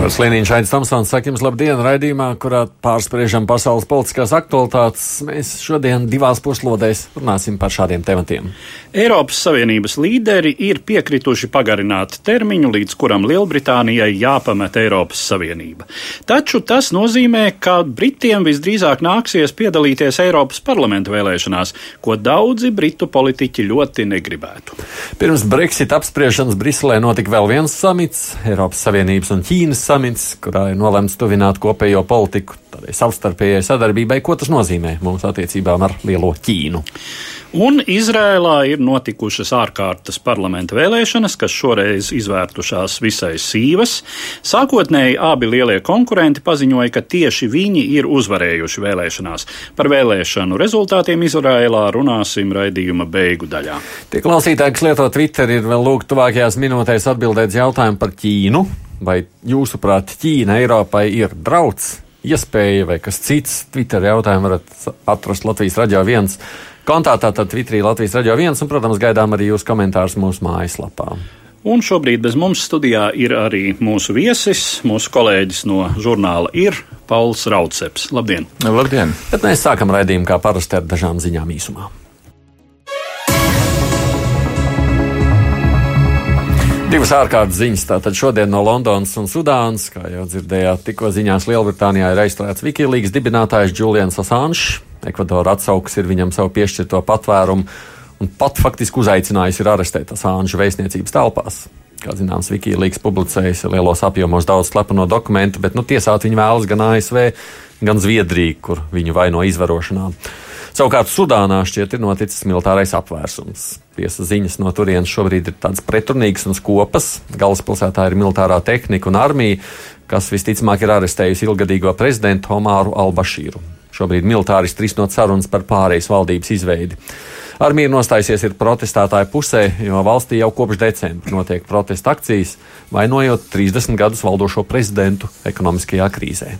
Edvards Liniņš, Aits Tomsons, saka jums labdien raidījumā, kurā pārspriežam pasaules politiskās aktualitātes. Mēs šodien divās puslodēs runāsim par šādiem tematiem. Eiropas Savienības līderi ir piekrituši pagarināt termiņu, līdz kuram Lielbritānijai jāpamet Eiropas Savienība. Taču tas nozīmē, ka Britiem visdrīzāk nāksies piedalīties Eiropas parlamenta vēlēšanās, ko daudzi britu politiķi ļoti negribētu. Pirms Brexit apspriešanas Briselē notika vēl viens samits Eiropas Savienības un Ķīnas samits, kurā ir nolemts tuvināt kopējo politiku tādai savstarpējai sadarbībai. Ko tas nozīmē mūsu attiecībām ar lielo Ķīnu? Un Izrēlā ir notikušas ārkārtas parlamenta vēlēšanas, kas šoreiz izvērtušās visai sīvas. Sākotnēji abi lielie konkurenti paziņoja, ka tieši viņi ir uzvarējuši vēlēšanās. Par vēlēšanu rezultātiem Izrēlā runāsim raidījuma beigu daļā. Tie klausītāji, kas lieto Twitter, ir vēl lūgt tuvākajās minūtēs atbildēt jautājumu par Ķīnu. Vai jūsuprāt, Ķīna Eiropai ir drauds, iespēja vai kas cits? Twitter jautājumu varat atrast Latvijas radio viens kontā, tātad Twitterī Latvijas radio viens, un, protams, gaidām arī jūsu komentārus mūsu mājaslapā. Un šobrīd bez mums studijā ir arī mūsu viesis, mūsu kolēģis no žurnāla ir Pauls Rauceps. Labdien! Labdien! Bet mēs sākam raidījumu kā parasti ar dažām ziņām īsumā. Divas ārkārtas ziņas. Tātad šodien no Londonas un Sudānas, kā jau dzirdējāt, tikko ziņās Lielbritānijā ir aizturēts Wikileaks dibinātājs Julians Assange. Ekvadora atsauks ir viņam savu piešķirto patvērumu un pat faktiski uzaicinājis ir arestēt Assange vēstniecības telpās. Kā zināms, Wikileaks publicējis lielos apjomos daudz slepeno dokumentu, bet nu, tiesāt viņu vēlas gan ASV, gan Zviedrija, kur viņu vaino izvarošanā. Savukārt Sudānā šķiet ir noticis militārais apvērsums. Tiesa ziņas no turienes šobrīd ir tādas pretrunīgas un skopas. Galvaspilsētā ir militārā tehnika un armija, kas visticamāk ir arestējusi ilgadīgo prezidentu Omāru Albašīru. Šobrīd militāristi risinot sarunas par pārejas valdības izveidi. Armija nostājusies ir protestētāju pusē, jo valstī jau kopš decembra notiek protesta akcijas, vainojot 30 gadus valdošo prezidentu ekonomiskajā krīzē.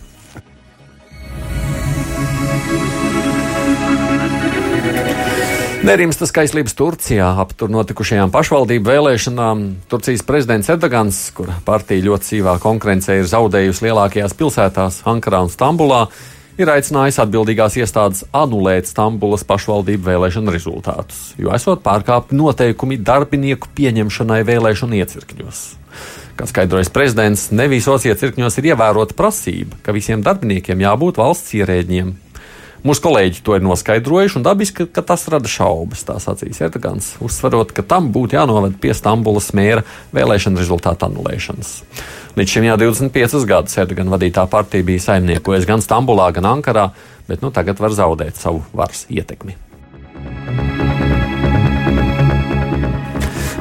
Nerimsta skaistlības Turcijā ap tur notikušajām pašvaldību vēlēšanām. Turcijas prezidents Erdogans, kur partija ļoti sīvā konkurencē ir zaudējusi lielākajās pilsētās, Ankarā un Stambulā, ir aicinājis atbildīgās iestādes anulēt Stambulas pašvaldību vēlēšanu rezultātus, jo esot pārkāpti noteikumi darbinieku pieņemšanai vēlēšanu iecirkņos. Kā skaidrojas prezidents, ne visos iecirkņos ir ievērota prasība, ka visiem darbiniekiem jābūt valsts ierēģiem. Mūsu kolēģi to ir noskaidrojuši, un dabiski, ka, tas rada šaubas. Tā sacīs Erdogans, uzsverot, ka tam būtu jānoved pie Stambulas mēra vēlēšana rezultātu anulēšanas. Līdz šim jau 25 gadus Erdogana vadītā partija bija saimniekojusi gan Stambulā, gan Ankarā, bet nu, tagad var zaudēt savu varas ietekmi.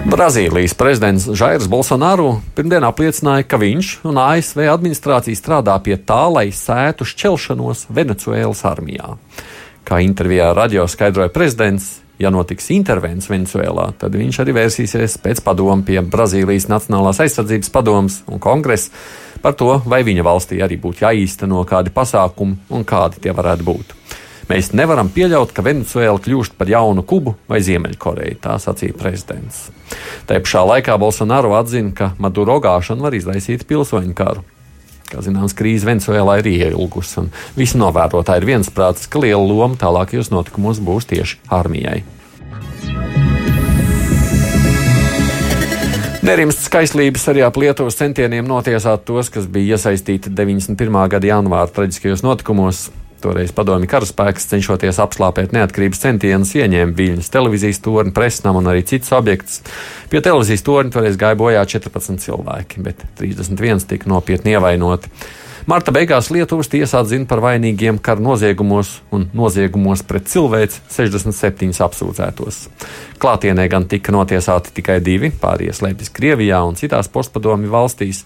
Brazīlijas prezidents Žairs Bolsonaro pirmdien apliecināja, ka viņš un ASV administrācija strādā pie tā, lai sētu šķelšanos Venecuēlas armijā. Kā intervijā radio skaidroja prezidents, ja notiks intervents Venecuēlā, tad viņš arī vērsīsies pēc padomu pie Brazīlijas Nacionālās aizsardzības padomas un kongresa par to, vai viņa valstī arī būtu jāīsteno kādi pasākumi un kādi tie varētu būt. Mēs nevaram pieļaut, ka Venecuēla kļūst par jaunu Kubu vai Ziemeļkoreju, tā sacīja prezidents. Tā pašā laikā Bolsonaro atzina, ka Maduro gāšana var izraisīt pilsoņu karu. Kā zināms, krīze Venecuēlā ir ielgusi, un visi novērotāji ir viensprātis, ka liela loma tālākajos notikumos būs tieši armijai. Nerimsts skaistlības arī ap Lietuvas centieniem notiesāt tos, kas bija iesaistīti 91. gada janvāra traģiskajos notikumos. Toreiz padomju karaspēks, cenšoties apslāpēt neatkarības centienus, ieņēma Viļņas televīzijas torni, presnam un arī citus objektus. Pie televīzijas torņa toreiz gāja bojā 14 cilvēki, bet 31 tika nopietni ievainoti. Marta beigās Lietuvas tiesā atzina par vainīgiem kara noziegumos un noziegumos pret cilvēci 67 apsūdzētos. Klātienē gan tika notiesāti tikai divi, pārējie slēpjas Krievijā un citās postpadomju valstīs,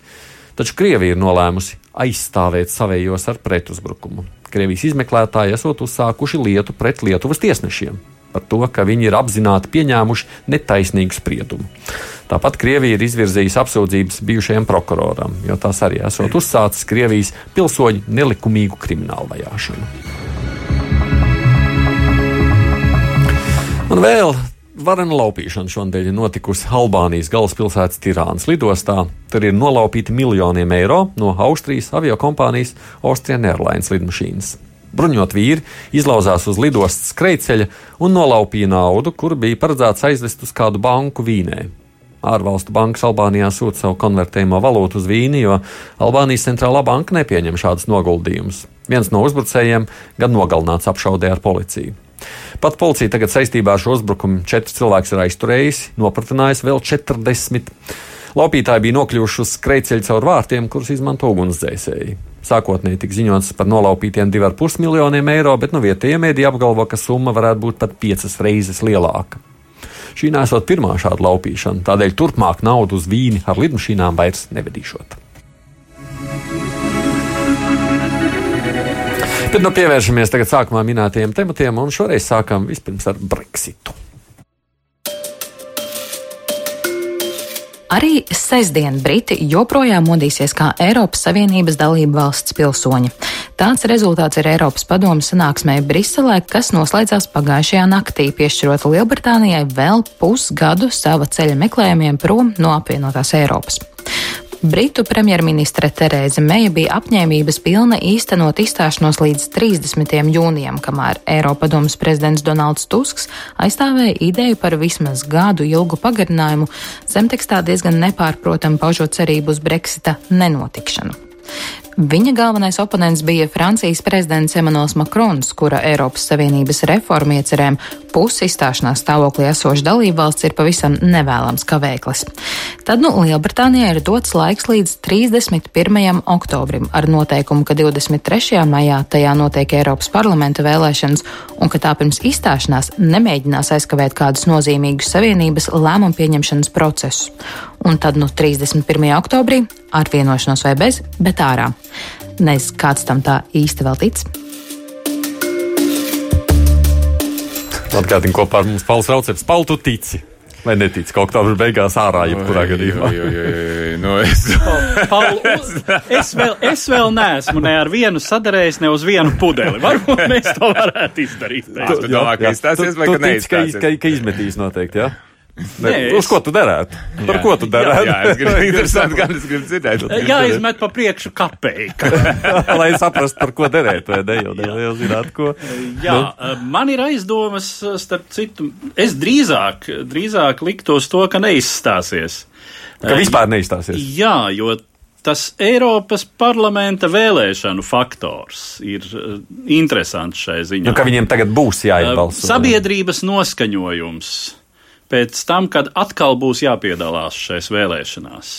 taču Krievija ir nolēmusi aizstāvēt savējos ar pretuzbrukumu. Krievijas izmeklētāji esot uzsākuši lietu pret Lietuvas tiesnešiem. par to, ka viņi ir apzināti pieņēmuši netaisnīgu spriedumu. Tāpat Krievija ir izvirzījusi apsūdzības bijušajam prokuroram, jo tās arī esot uzsācis Krievijas pilsoņu nelikumīgu kriminālu vajāšanu. Un vēl varena laupīšana šonadēļ ir notikusi Albānijas galvaspilsētas Tirānas lidostā. Tur ir nolaupīti miljoniem eiro no Austrijas aviokompānijas Austrian Airlines lidmašīnas. Bruņot vīri izlauzās uz lidostas skrejceļa un nolaupīja naudu, kur bija paredzēts aizvest uz kādu banku Vīnē. Ārvalstu bankas Albānijā sūta savu konvertējumu valūtu uz Vīni, jo Albānijas centrālā banka nepieņem šādus noguldījumus. Viens no uzbrucējiem gan nogalināts apšaudē ar policiju. Pat policija tagad saistībā ar šo uzbrukumu četri cilvēkus ir aizturējusi, nopratinājis vēl 40. Laupītāji bija nokļuvuši uz skrejceļa caur vārtiem, kurus izmanto ugunsdzēsēji. Sākotnēji tika ziņots par nolaupītiem 2,5 miljoniem eiro, bet no nu vietējiem mēdī apgalvo, ka summa varētu būt pat piecas reizes lielāka. Šī nesot pirmā šāda laupīšana, tādēļ turpmāk naudu uz vīni ar lidmašīnām vairs nevedīšot. Tad nu pievēršamies tagad sākumā minētajiem tematiem, un šoreiz sākam vispirms ar Brexitu. Arī sestdien Briti joprojām modīsies kā Eiropas Savienības dalība valsts pilsoņi. Tāds rezultāts ir Eiropas padomas sanāksmē Briselē, kas noslēdzās pagājušajā naktī, piešķirot Lielbritānijai vēl pusgadu sava ceļa meklējumiem prom no apvienotās Eiropas. Britu premjerministre Terēza Meija bija apņēmības pilna īstenot izstāšanos līdz 30. jūnijam, kamēr Eiropadomas prezidents Donalds Tusks aizstāvēja ideju par vismaz gadu ilgu pagarinājumu, zemtekstā diezgan nepārprotam paužot cerību uz Brexita nenotikšanu. Viņa galvenais oponents bija Francijas prezidents Emmanuels Macrons, kura Eiropas Savienības reformu iecerēm pusi izstāšanās stāvoklī esoša dalībvalsts ir pavisam nevēlams kavēklis. Tad nu Lielbritānijai ir dots laiks līdz 31. oktobrim ar noteikumu, ka 23. maijā tajā notiek Eiropas parlamenta vēlēšanas un ka tā pirms izstāšanās nemēģinās aizkavēt kādus nozīmīgus Savienības lēmumu pieņemšanas procesus. Un tad nu 31. oktobrī ar vienošanos vai bez, bet ārā. Nezinu, kāds tam tā īsti vēl tic. Atgādini kopā ar mums Pauls Rauceps, Paul, tu tici. Vai netici, ka oktobra beigās ārā jebkurā gadījumā? Jā, jā, jā. Nu, es... Paul, es, vēl, es vēl neesmu ne ar vienu sadarējis, ne uz vienu pudeli. Varbūt mēs to varētu izdarīt. Tu domā, ka izstāsies vai ka neizstāsies? Ka, ka izmetīs noteikti, jā? Ja? Nē, Nē, uz es... ko tu derētu? Par jā, ko tu derētu? Jā, jā es gribu, interesanti, gan es gribu dzirdēt. Jā, izmet pa priekšu kapeiku. Lai saprastu, par ko derēt, vai ne, jau, jau zināt, ko. Jā, nu? man ir aizdomas, starp citu, es drīzāk, drīzāk liktos to, ka neizstāsies. Ka vispār neizstāsies? Jā, jo tas Eiropas parlamenta vēlēšanu faktors ir interesants šai ziņā. Nu, ka viņiem tagad būs jāiebalso. Sabiedrības noskaņojums pēc tam, kad atkal būs jāpiedalās šajās vēlēšanās.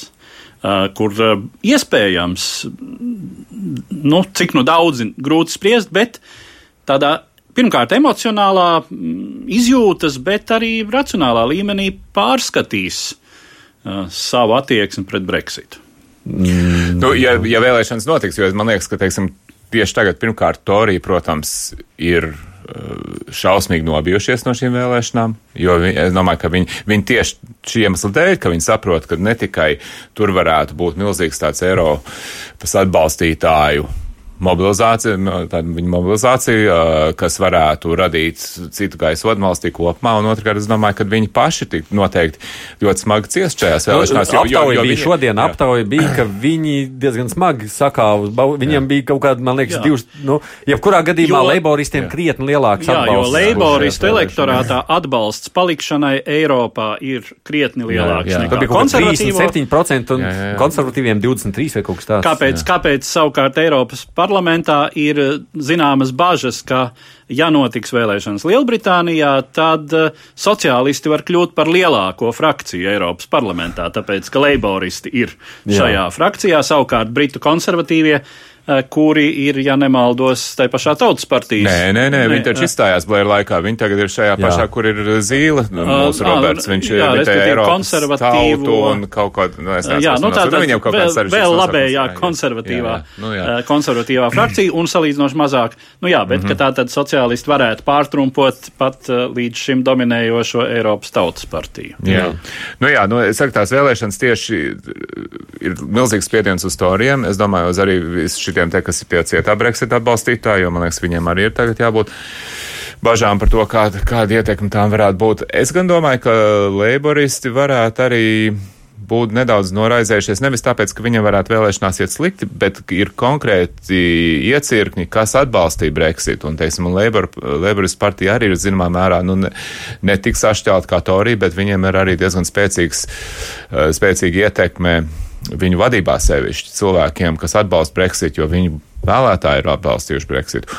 Uh, kur uh, iespējams, nu, cik nu daudz, grūti spriest, bet tādā pirmkārt emocionālā mm, izjūtas, bet arī racionālā līmenī pārskatīs uh, savu attieksmi pret Brexitu. Mm. Nu, ja, ja vēlēšanas notiks, jo man liekas, ka teiksim, tieši tagad pirmkārt Torija, protams, ir šausmīgi nobijušies no šīm vēlēšanām, jo viņi, es domāju, ka viņi, viņi tieši šī iemesla dēļ, ka viņi saprot, ka ne tikai tur varētu būt milzīgs tāds Eiropas atbalstītāju mobilizācija, tāda viņa mobilizācija, kas varētu radīt citu gaisu vadmalstī kopumā, un otrkārt, es domāju, ka viņi paši tik noteikti ļoti smagi ciest šajās nu, vēlēšanās. Jo, jo, jo bija viņi, šodien jā. aptauja bija, ka viņi diezgan smagi sakāva, viņiem jā. bija kaut kāda, man liekas, jā. divas, nu, jebkurā gadījumā jo, leiboristiem jā. krietni lielāks jā, atbalsts. Jo leiboristu elektorātā atbalsts palikšanai Eiropā ir krietni lielāks jā, jā. nekā konservatīvo. 37% un jā, jā, jā. konservatīviem 23 vai kaut kas tāds. Kāpēc, jā. kāpēc savukārt Eiropas parlaments parlamentā ir eh, zināmas bažas, ka, ja notiks vēlēšanas Lielbritānijā, tad eh, sociālisti var kļūt par lielāko frakciju Eiropas parlamentā, tāpēc, ka leiboristi ir šajā Jā. frakcijā, savukārt Britu konservatīvie kuri ir, ja nemaldos, tai pašā tautas partijas. Nē, nē, nē, viņi taču izstājās Blēra laikā. Viņi tagad ir šajā pašā, jā. kur ir Zīle, mūsu Roberts. Viņš jā, ir tajā Eiropas konservatīvo un kaut ko, nu, es jā, nu, tā, tā, viņam kaut vēl, kāds vēl labējā konservatīvā, jā, jā. Nu, jā. konservatīvā frakcija un salīdzinoši mazāk. Nu jā, bet mm -hmm. ka tā tad sociālisti varētu pārtrumpot pat līdz šim dominējošo Eiropas tautas partiju. Jā, nu jā, nu, es saku, tās vēlēšanas tieši ir milzīgs spiediens uz toriem. Es domāju, uz arī visu šitiem te, kas ir pie cietā Brexit atbalstītāji, jo man liekas, viņiem arī ir tagad jābūt bažām par to, kāda, kāda ietekme tām varētu būt. Es gan domāju, ka leiboristi varētu arī būt nedaudz noraizējušies. Nevis tāpēc, ka viņiem varētu vēlēšanās iet slikti, bet ir konkrēti iecirkņi, kas atbalstīja Brexit. Un, teiksim, Labour, Labourist partija arī ir zināmā mērā nu, ne, ne tik sašķelta kā Torija, bet viņiem ir arī diezgan spēcīgs, spēcīga ietekme viņu vadībā sevišķi cilvēkiem, kas atbalsta Brexit, jo viņu vēlētāji ir atbalstījuši Brexitu.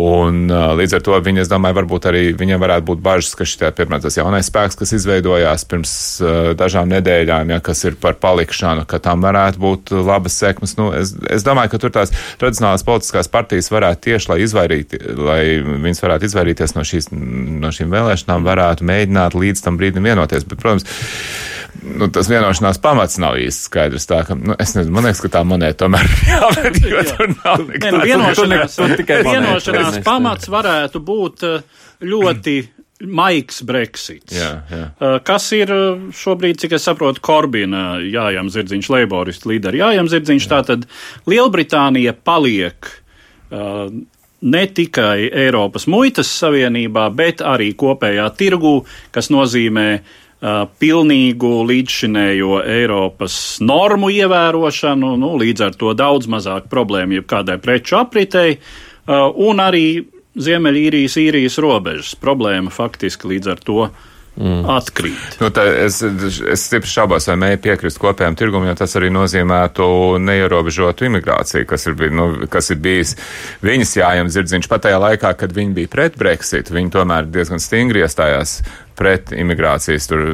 Un, uh, līdz ar to viņi, es domāju, varbūt arī viņiem varētu būt bažas, ka šī piemēram tas jaunais spēks, kas izveidojās pirms uh, dažām nedēļām, ja, kas ir par palikšanu, ka tam varētu būt labas sekmes. Nu, es, es domāju, ka tur tās tradicionālās politiskās partijas varētu tieši, lai, izvairīti, lai viņas varētu izvairīties no, šīs, no šīm vēlēšanām, varētu mēģināt līdz tam brīdim vienoties. Bet, protams, nu, tas vienošanās pamats nav īsti skaidrs. Tā, ka, nu, es nezinu, man liekas, ka tā monēta tomēr ir jāved, jo tur nav. Nu, vienošanās, vienošanās pamats varētu būt uh, ļoti maigs Brexits. Jā, jā. Uh, kas ir uh, šobrīd, cik es saprotu, Korbina jājām zirdziņš, leiboristu līderi jājām zirdziņš, jā. tātad Lielbritānija paliek uh, ne tikai Eiropas muitas savienībā, bet arī kopējā tirgū, kas nozīmē uh, pilnīgu līdzšinējo Eiropas normu ievērošanu, nu, līdz ar to daudz mazāk problēmu jebkādai preču apritei, un arī Ziemeļīrijas, īrijas robežas problēma faktiski līdz ar to mm. atkrīt. Nu, es, es stipri šaubos, vai mēģinu piekrist kopējām tirgumam, jo tas arī nozīmētu neierobežotu imigrāciju, kas ir, nu, kas ir bijis viņas jājams zirdziņš pat tajā laikā, kad viņi bija pret Brexit. Viņi tomēr diezgan stingri iestājās pret imigrācijas tur,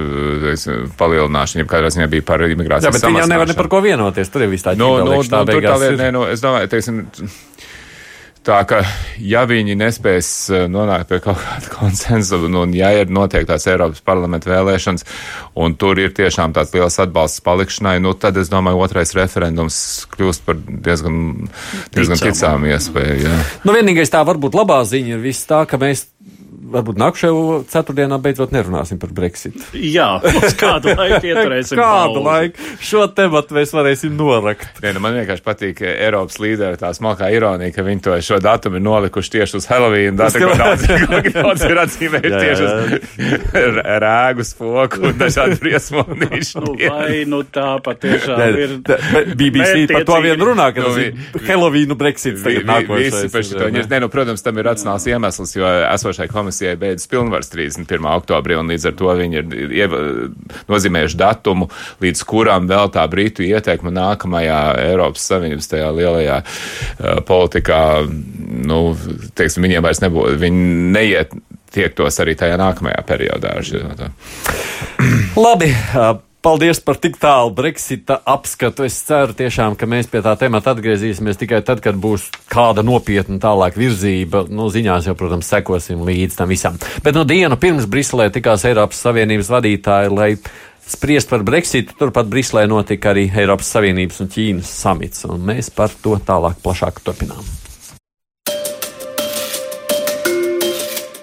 palielināšanu, ja kādā ziņā bija par imigrācijas. Jā, bet viņi jau nevar ne par ko vienoties. Tur ir viss tā nu, nu, nu, tā lieta. Nē, nu, es domāju, teiksim, Tā ka, ja viņi nespēs eh, nonākt pie kaut kāda konsensa, un, un ja ir noteiktās Eiropas parlamenta vēlēšanas, un tur ir tiešām tāds liels atbalsts palikšanai, nu, tad es domāju, otrais referendums kļūst par diezgan, diezgan ticām iespēju. Jā. Nu, vienīgais tā varbūt labā ziņa ir viss tā, ka mēs varbūt nākamajā ceturtdienā beidzot nerunāsim par Brexit. Jā, uz kādu laiku ieturēsim. kādu laiku šo tematu mēs varēsim norakt. Nē, nu man vienkārši patīk Eiropas līderi tā smalkā ironija, ka viņi to šo datumu ir nolikuši tieši uz Halloween. Datu, ko daudz, daudz ir atzīmējuši tieši uz rēgu spoku un dažādu briesmonīšu. Nu, vai nu tā patiešām Nē, ir. BBC par to vien runā, ka nu, tas ir Halloweenu Brexit. Visi par šito. Nē, nu, protams, tam ir racionāls iemesls, jo esošai komisijai komisijai beidzas pilnvars 31. oktobrī, un līdz ar to viņi ir nozīmējuši datumu, līdz kuram vēl tā Britu ieteikuma nākamajā Eiropas Savienības tajā lielajā uh, politikā, nu, teiksim, viņiem vairs nebūtu, viņi neiet tiektos arī tajā nākamajā periodā. Labi. Uh, Paldies par tik tālu Brexita apskatu. Es ceru tiešām, ka mēs pie tā temata atgriezīsimies tikai tad, kad būs kāda nopietna tālāk virzība. Nu, ziņās jau, protams, sekosim līdz tam visam. Bet no dienu pirms Briselē tikās Eiropas Savienības vadītāji, lai spriest par Brexitu. Turpat Briselē notika arī Eiropas Savienības un Ķīnas samits, un mēs par to tālāk plašāk turpinām.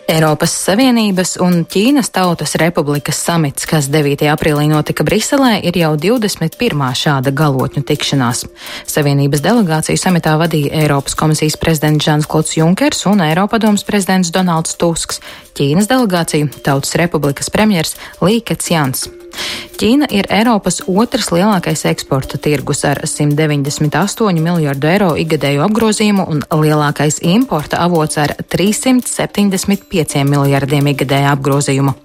Eiropas Savienības un Ķīnas Tautas Republikas samits, kas 9. aprīlī notika Briselē, ir jau 21. šāda galotņu tikšanās. Savienības delegāciju samitā vadīja Eiropas komisijas prezidents Žans Klods Junkers un Eiropadomas prezidents Donalds Tusks, Ķīnas delegāciju Tautas Republikas premjers Līkets Jans. Ķīna ir Eiropas otrs lielākais eksporta tirgus ar 198 miljardu eiro ikgadēju apgrozījumu un lielākais importa avots ar 375 miljardiem ikgadēju apgrozījumu.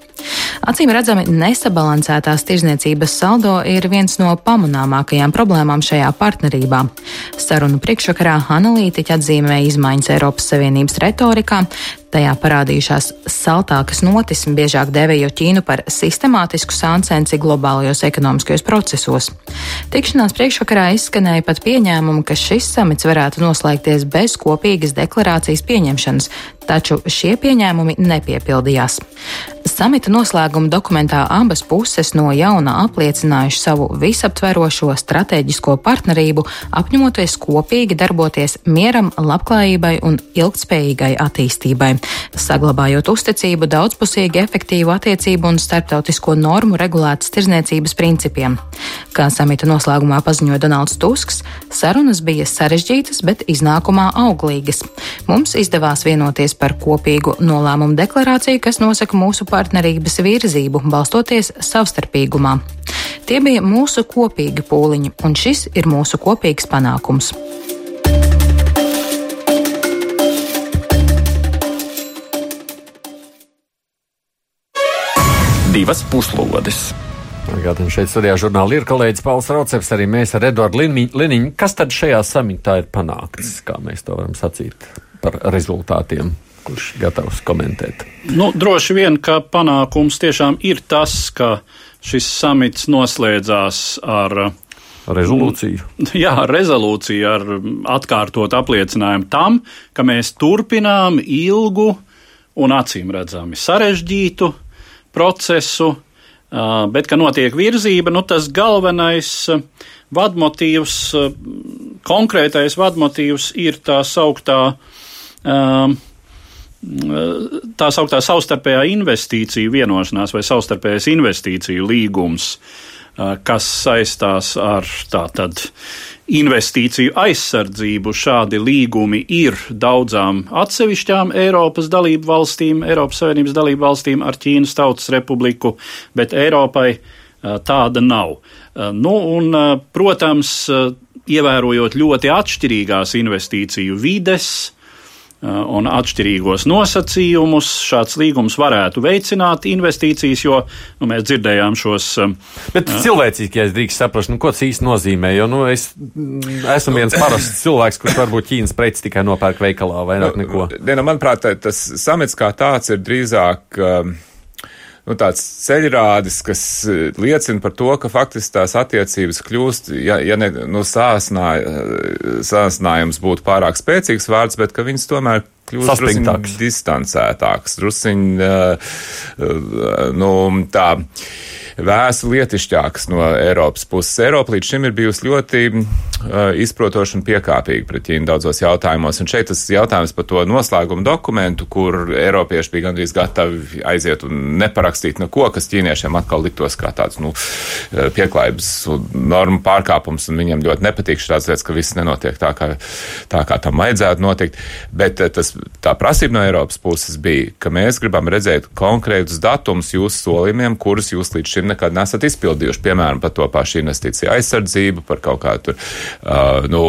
Acīm redzami, nesabalansētās tirzniecības saldo ir viens no pamanāmākajām problēmām šajā partnerībā. Sarunu priekšvakarā analītiķi atzīmē izmaiņas Eiropas Savienības retorikā, Tajā parādījušās saltākas notis, biežāk dēvējot Ķīnu par sistemātisku sāncensi globālajos ekonomiskajos procesos. Tikšanās priekšvakarā izskanēja pat pieņēmumu, ka šis samits varētu noslēgties bez kopīgas deklarācijas pieņemšanas, taču šie pieņēmumi nepiepildījās. Samita noslēguma dokumentā abas puses no jauna apliecinājuši savu visaptverošo stratēģisko partnerību, apņemoties kopīgi darboties mieram, labklājībai un ilgtspējīgai attīstībai, saglabājot uzticību daudzpusīgi efektīvu attiecību un starptautisko normu regulētas tirzniecības principiem. Kā samita noslēgumā paziņoja Donalds Tusks, sarunas bija sarežģītas, bet iznākumā auglīgas. Mums izdevās vienoties par kopīgu nolēmumu deklarāciju, kas nosaka mūsu partnerības virzību, balstoties savstarpīgumā. Tie bija mūsu kopīgi pūliņi, un šis ir mūsu kopīgs panākums. Divas puslodes. Gādien šeit studijā žurnāli ir kolēģis Pauls Rauceps, arī mēs ar Eduardu Liniņu. Kas tad šajā samitā ir panākts, kā mēs to varam sacīt par rezultātiem? Kurš gatavs komentēt? Nu, droši vien, ka panākums tiešām ir tas, ka šis samits noslēdzās ar rezolūciju. Jā, rezolūcija ar atkārtot apliecinājumu tam, ka mēs turpinām ilgu un acīm redzami sarežģītu procesu, bet ka notiek virzība, nu tas galvenais vadmotīvs, konkrētais vadmotīvs ir tā sauktā, tā sauktā savstarpējā investīciju vienošanās vai savstarpējais investīciju līgums, kas saistās ar tātad investīciju aizsardzību. Šādi līgumi ir daudzām atsevišķām Eiropas dalību valstīm, Eiropas Savienības dalību valstīm ar Ķīnas Tautas Republiku, bet Eiropai tāda nav. Nu, un, protams, ievērojot ļoti atšķirīgās investīciju vides, un atšķirīgos nosacījumus. Šāds līgums varētu veicināt investīcijas, jo nu, mēs dzirdējām šos. Bet uh, cilvēcīgi, ja es drīkst saprast, nu, ko tas īsti nozīmē, jo nu, es esmu viens parasts cilvēks, kurš varbūt Ķīnas preces tikai nopērk veikalā, vairāk nu, neko. Diena, manuprāt, tas samits kā tāds ir drīzāk. Uh, nu, tāds ceļrādis, kas e, liecina par to, ka faktiski tās attiecības kļūst, ja, ja ne nu, sāsnā, e, sāsnājums būtu pārāk spēcīgs vārds, bet ka viņas tomēr kļūst drusciņ distancētāks, drusciņ, uh, uh, nu, tā vēsu lietišķāks no Eiropas puses. Eiropa līdz šim ir bijusi ļoti uh, izprotoša un piekāpīga pret Ķīnu daudzos jautājumos. Un šeit tas jautājums par to noslēgumu dokumentu, kur Eiropieši bija gandrīz gatavi aiziet un neparakstīt neko, kas ķīniešiem atkal liktos kā tāds nu, uh, pieklājības normu pārkāpums, un viņiem ļoti nepatīk šāds lietas, ka viss nenotiek tā, kā, tā, kā tam vajadzētu notikt. Bet uh, tas, tā prasība no Eiropas puses bija, ka mēs gribam redzēt konkrētus datumus jūsu solījumiem, kurus jūs līdz šim nekad nesat izpildījuši, piemēram, par to pašu investīciju aizsardzību, par kaut kādu uh, nu,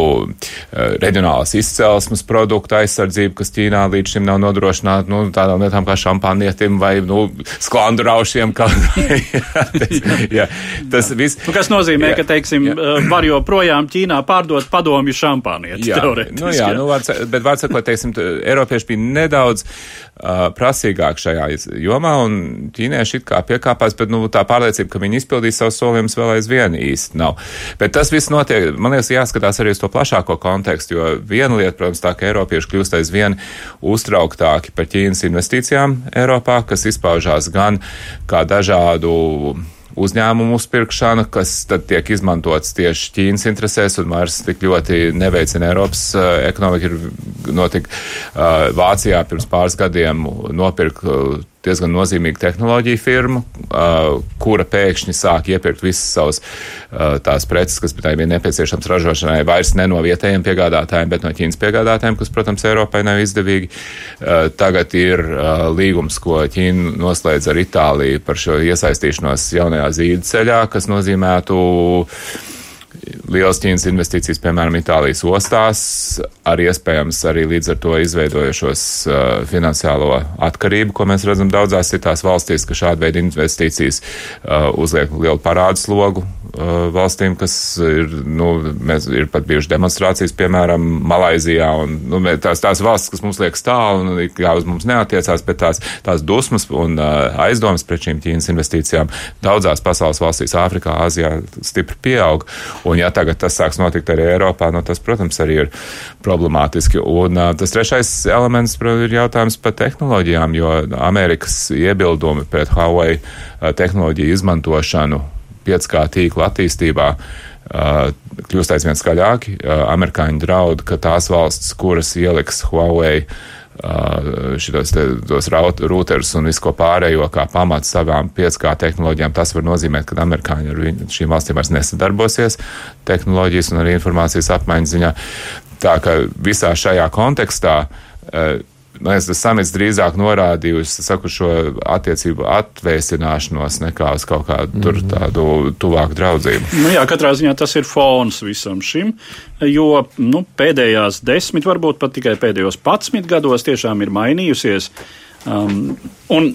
reģionālas izcelsmes produktu aizsardzību, kas Ķīnā līdz šim nav nodrošināta nu, tādām lietām kā šampanietim vai nu, sklandu raušiem. Kā, tas, jā, tas viss. Nu, kas nozīmē, jā, ka, teiksim, jā. var joprojām Ķīnā pārdot padomju šampanieti. Jā, nu, jā, nu, var, bet var sakot, teiksim, Eiropieši bija nedaudz uh, prasīgāk šajā jomā, un ķīnieši it kā piekāpās, bet nu, tā pārliecība, ka viņi izpildīs savus solījumus, vēl aizvien īsti nav. Bet tas viss notiek, man liekas, jāskatās arī uz to plašāko kontekstu, jo viena lieta, protams, tā, ka Eiropieši kļūst aizvien uztrauktāki par Ķīnas investīcijām Eiropā, kas izpaužās gan kā dažādu uzņēmumu uzpirkšana, kas tad tiek izmantots tieši Ķīnas interesēs un vairs tik ļoti neveicina Eiropas uh, ekonomiku. Ir notika uh, Vācijā pirms pāris gadiem nopirkt uh, diezgan nozīmīga tehnoloģija firma, kura pēkšņi sāk iepirkt visas savas tās preces, kas bija nepieciešams ražošanai, vairs ne no vietējiem piegādātājiem, bet no Ķīnas piegādātājiem, kas, protams, Eiropai nav izdevīgi. Tagad ir līgums, ko Ķīna noslēdz ar Itāliju par šo iesaistīšanos jaunajā zīda ceļā, kas nozīmētu liels Ķīnas investīcijas, piemēram, Itālijas ostās, arī iespējams arī līdz ar to izveidojušos uh, finansiālo atkarību, ko mēs redzam daudzās citās valstīs, ka šāda veida investīcijas uh, uzliek lielu parādu slogu valstīm, kas ir, nu, mēs ir pat bijuši demonstrācijas, piemēram, Malaizijā, un nu, tās, tās valstis, kas mums liekas tālu un kā uz mums neatiecās, bet tās, tās dusmas un aizdomas pret šīm Ķīnas investīcijām daudzās pasaules valstīs, Āfrikā, Āzijā stipri pieaug. Un ja tagad tas sāks notikt arī Eiropā, nu, tas, protams, arī ir problemātiski. Un tas trešais elements protams, ir jautājums par tehnoloģijām, jo Amerikas iebildumi pret Huawei tehnoloģiju izmantošanu 5G tīkla attīstībā kļūst aizvien skaļāki. Amerikāņi draud, ka tās valsts, kuras ieliks Huawei šitos te, tos routerus un visu pārējo kā pamatu savām 5G tehnoloģijām, tas var nozīmēt, ka amerikāņi ar šīm valstīm vairs nesadarbosies tehnoloģijas un arī informācijas apmaiņas ziņā. Tā ka visā šajā kontekstā man liekas, tas samits drīzāk norādīja uz saku, šo attiecību atvēsināšanos nekā uz kaut kādu mm -hmm. tādu tuvāku draudzību. Nu jā, katrā ziņā tas ir fons visam šim, jo nu, pēdējās desmit, varbūt pat tikai pēdējos patsmit gados tiešām ir mainījusies. Um, un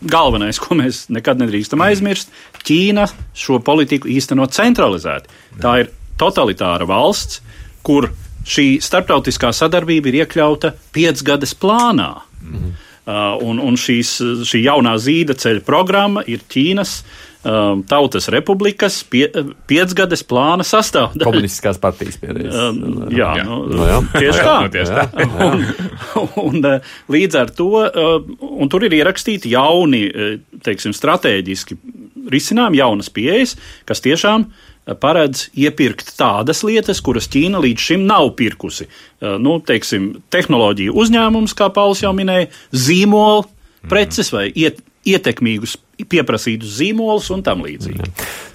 galvenais, ko mēs nekad nedrīkstam aizmirst, Ķīna šo politiku īsteno centralizēti. Tā ir totalitāra valsts, kur šī starptautiskā sadarbība ir iekļauta piecgades plānā. Mm. Uh, un, un šīs, šī jaunā zīda ceļa programma ir Ķīnas um, Tautas Republikas pie, piecgades plāna sastāvdaļa. Komunistiskās partijas pieredzes. Um, jā, jā. Nu, no, jā. tieši tā. tieši tā. un, un, līdz ar to, un tur ir ierakstīti jauni, teiksim, strateģiski risinājumi, jaunas pieejas, kas tiešām uh, paredz iepirkt tādas lietas, kuras Ķīna līdz šim nav pirkusi. Nu, teiksim, tehnoloģiju uzņēmums, kā Pauls jau minēja, zīmolu preces vai iet, ietekmīgus pieprasītus zīmolus un tam līdzīgi.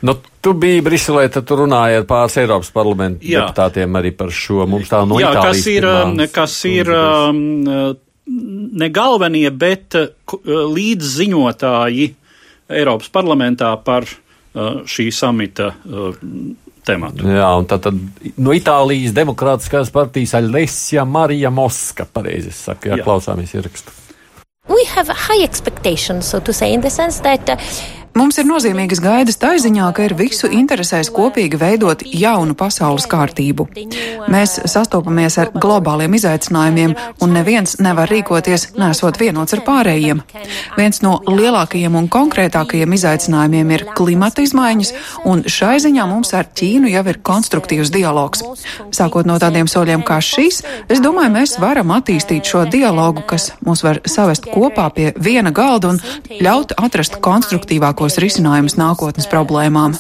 Nu, tu biji Briselē, tad tu runāji ar pāris Eiropas parlamentu Jā. deputātiem arī par šo. Mums tā no Jā, Itālijas kas ir, pirmās, kas ir ne galvenie, bet līdziņotāji Eiropas parlamentā par Uh, šī samita tematu. Jā, un tad, tad no Itālijas Demokrātiskās partijas Alessia Marija Moska, pareizi saka, ja klausāmies ierakstu. We have high expectations, so to say, in the sense that uh, Mums ir nozīmīgas gaidas tā ziņā, ka ir visu interesēs kopīgi veidot jaunu pasaules kārtību. Mēs sastopamies ar globāliem izaicinājumiem, un neviens nevar rīkoties nesot vienots ar pārējiem. Viens no lielākajiem un konkrētākajiem izaicinājumiem ir klimata izmaiņas, un šai ziņā mums ar Ķīnu jau ir konstruktīvs dialogs. Sākot no tādiem soļiem kā šis, es domāju, mēs varam attīstīt šo dialogu, kas mūs var savest kopā pie viena galda un ļaut atrast konstruktīvāku labākos risinājumus nākotnes problēmām.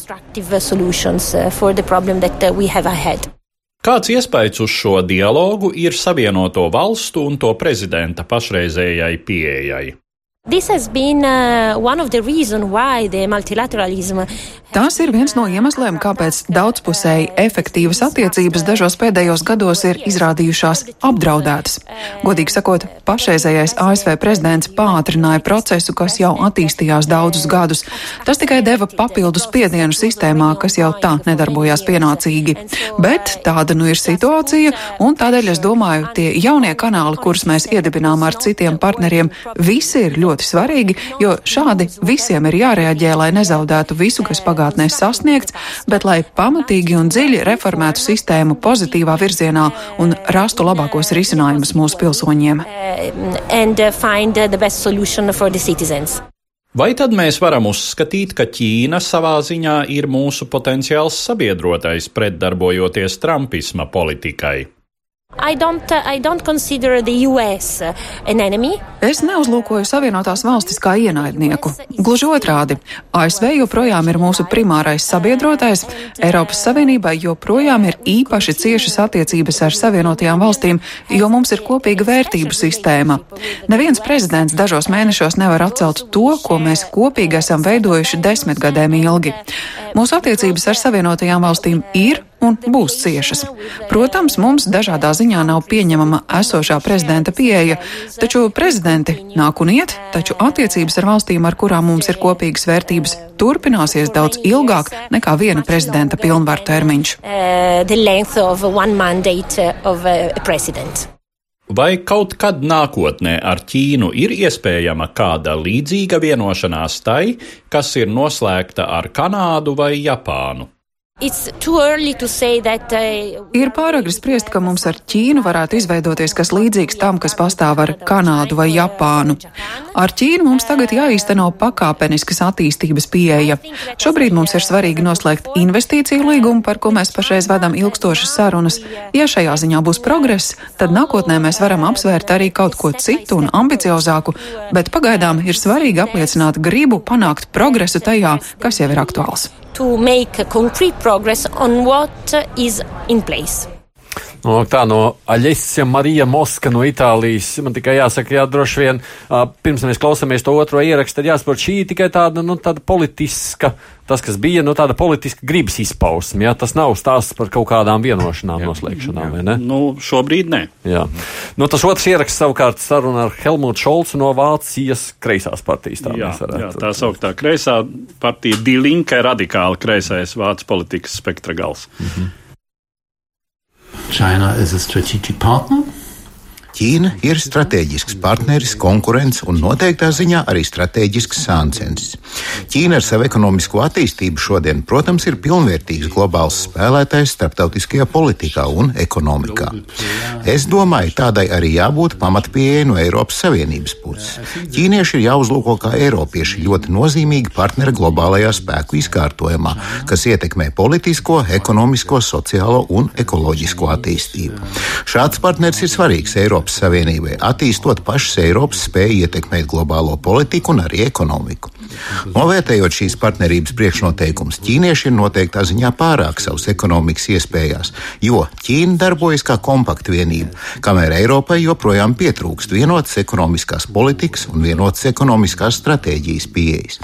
Kāds iespējas uz šo dialogu ir Savienoto valstu un to prezidenta pašreizējai pieejai? This has been uh, one of the reasons why the multilateralism Tas ir viens no iemesliem, kāpēc daudzpusēji efektīvas attiecības dažos pēdējos gados ir izrādījušās apdraudētas. Godīgi sakot, pašreizējais ASV prezidents pātrināja procesu, kas jau attīstījās daudzus gadus. Tas tikai deva papildus spiedienu sistēmā, kas jau tā nedarbojās pienācīgi. Bet tāda nu ir situācija, un tādēļ es domāju, tie jaunie kanāli, kurus mēs iedibinām ar citiem partneriem, visi ir ļoti svarīgi, jo šādi visiem ir jārēģē, lai nezaudētu visu, kas pagātnē sasniegts, bet lai pamatīgi un dziļi reformētu sistēmu pozitīvā virzienā un rastu labākos risinājumus mūsu pilsoņiem. Vai tad mēs varam uzskatīt, ka Ķīna savā ziņā ir mūsu potenciāls sabiedrotais pretdarbojoties Trumpisma politikai? Es neuzlūkoju Savienotās valstis kā ienaidnieku. Gluži otrādi, ASV joprojām ir mūsu primārais sabiedrotais, Eiropas Savienībai joprojām ir īpaši ciešas attiecības ar Savienotajām valstīm, jo mums ir kopīga vērtību sistēma. Neviens prezidents dažos mēnešos nevar atcelt to, ko mēs kopīgi esam veidojuši desmitgadēm ilgi. Mūsu attiecības ar Savienotajām valstīm ir un būs ciešas. Protams, mums dažādā ziņā nav pieņemama esošā prezidenta pieeja, taču prezidenti nāk un iet, taču attiecības ar valstīm, ar kurām mums ir kopīgas vērtības, turpināsies daudz ilgāk nekā viena prezidenta pilnvaru termiņš. Uh, Vai kaut kad nākotnē ar Ķīnu ir iespējama kāda līdzīga vienošanās tai, kas ir noslēgta ar Kanādu vai Japānu? That, uh, ir pāragri spriest, ka mums ar Ķīnu varētu izveidoties kas līdzīgs tam, kas pastāv ar Kanādu vai Japānu. Ar Ķīnu mums tagad jāīsteno pakāpeniskas attīstības pieeja. Šobrīd mums ir svarīgi noslēgt investīciju līgumu, par ko mēs pašreiz vedam ilgstošas sarunas. Ja šajā ziņā būs progress, tad nākotnē mēs varam apsvērt arī kaut ko citu un ambiciozāku, bet pagaidām ir svarīgi apliecināt gribu panākt progresu tajā, kas jau ir aktuāls to make concrete progress on what is in place. No, tā no Aļesija Marija Moska no Itālijas. Man tikai jāsaka, jā, droši vien, pirms mēs klausāmies to otro ierakstu, tad jāsaprot, šī tikai tāda, nu, tāda politiska, tas, kas bija, nu, tāda politiska gribas izpausme. Jā, tas nav stāsts par kaut kādām vienošanām, jā, noslēgšanām, jā. vai ne? Nu, šobrīd nē. Jā. Nu, tas otrs ieraksts savukārt saruna ar Helmutu Šolcu no Vācijas kreisās partijas. Tā, jā, jā, tā sauktā kreisā partija Dilinke radikāli kreisais vācu politikas spektra gals. -hmm. China is a strategic partner. Ķīna ir strateģisks partneris, konkurents un noteiktā ziņā arī strateģisks sāncensis. Ķīna ar savu ekonomisko attīstību šodien, protams, ir pilnvērtīgs globāls spēlētājs starptautiskajā politikā un ekonomikā. Es domāju, tādai arī jābūt pamatpieeja no Eiropas Savienības puses. Ķīnieši ir jāuzlūko kā eiropieši ļoti nozīmīgi partneri globālajā spēku izkārtojumā, kas ietekmē politisko, ekonomisko, sociālo un ekoloģisko attīstību. Šāds partners ir svarīgs Eiropas. Eiropas Savienībai, attīstot pašas Eiropas spēju ietekmēt globālo politiku un arī ekonomiku. Novērtējot šīs partnerības priekšnoteikumus, ķīnieši ir noteiktā ziņā pārāk savas ekonomikas iespējās, jo Ķīna darbojas kā kompakta vienība, kamēr Eiropai joprojām pietrūkst vienotas ekonomiskās politikas un vienotas ekonomiskās stratēģijas pieejas.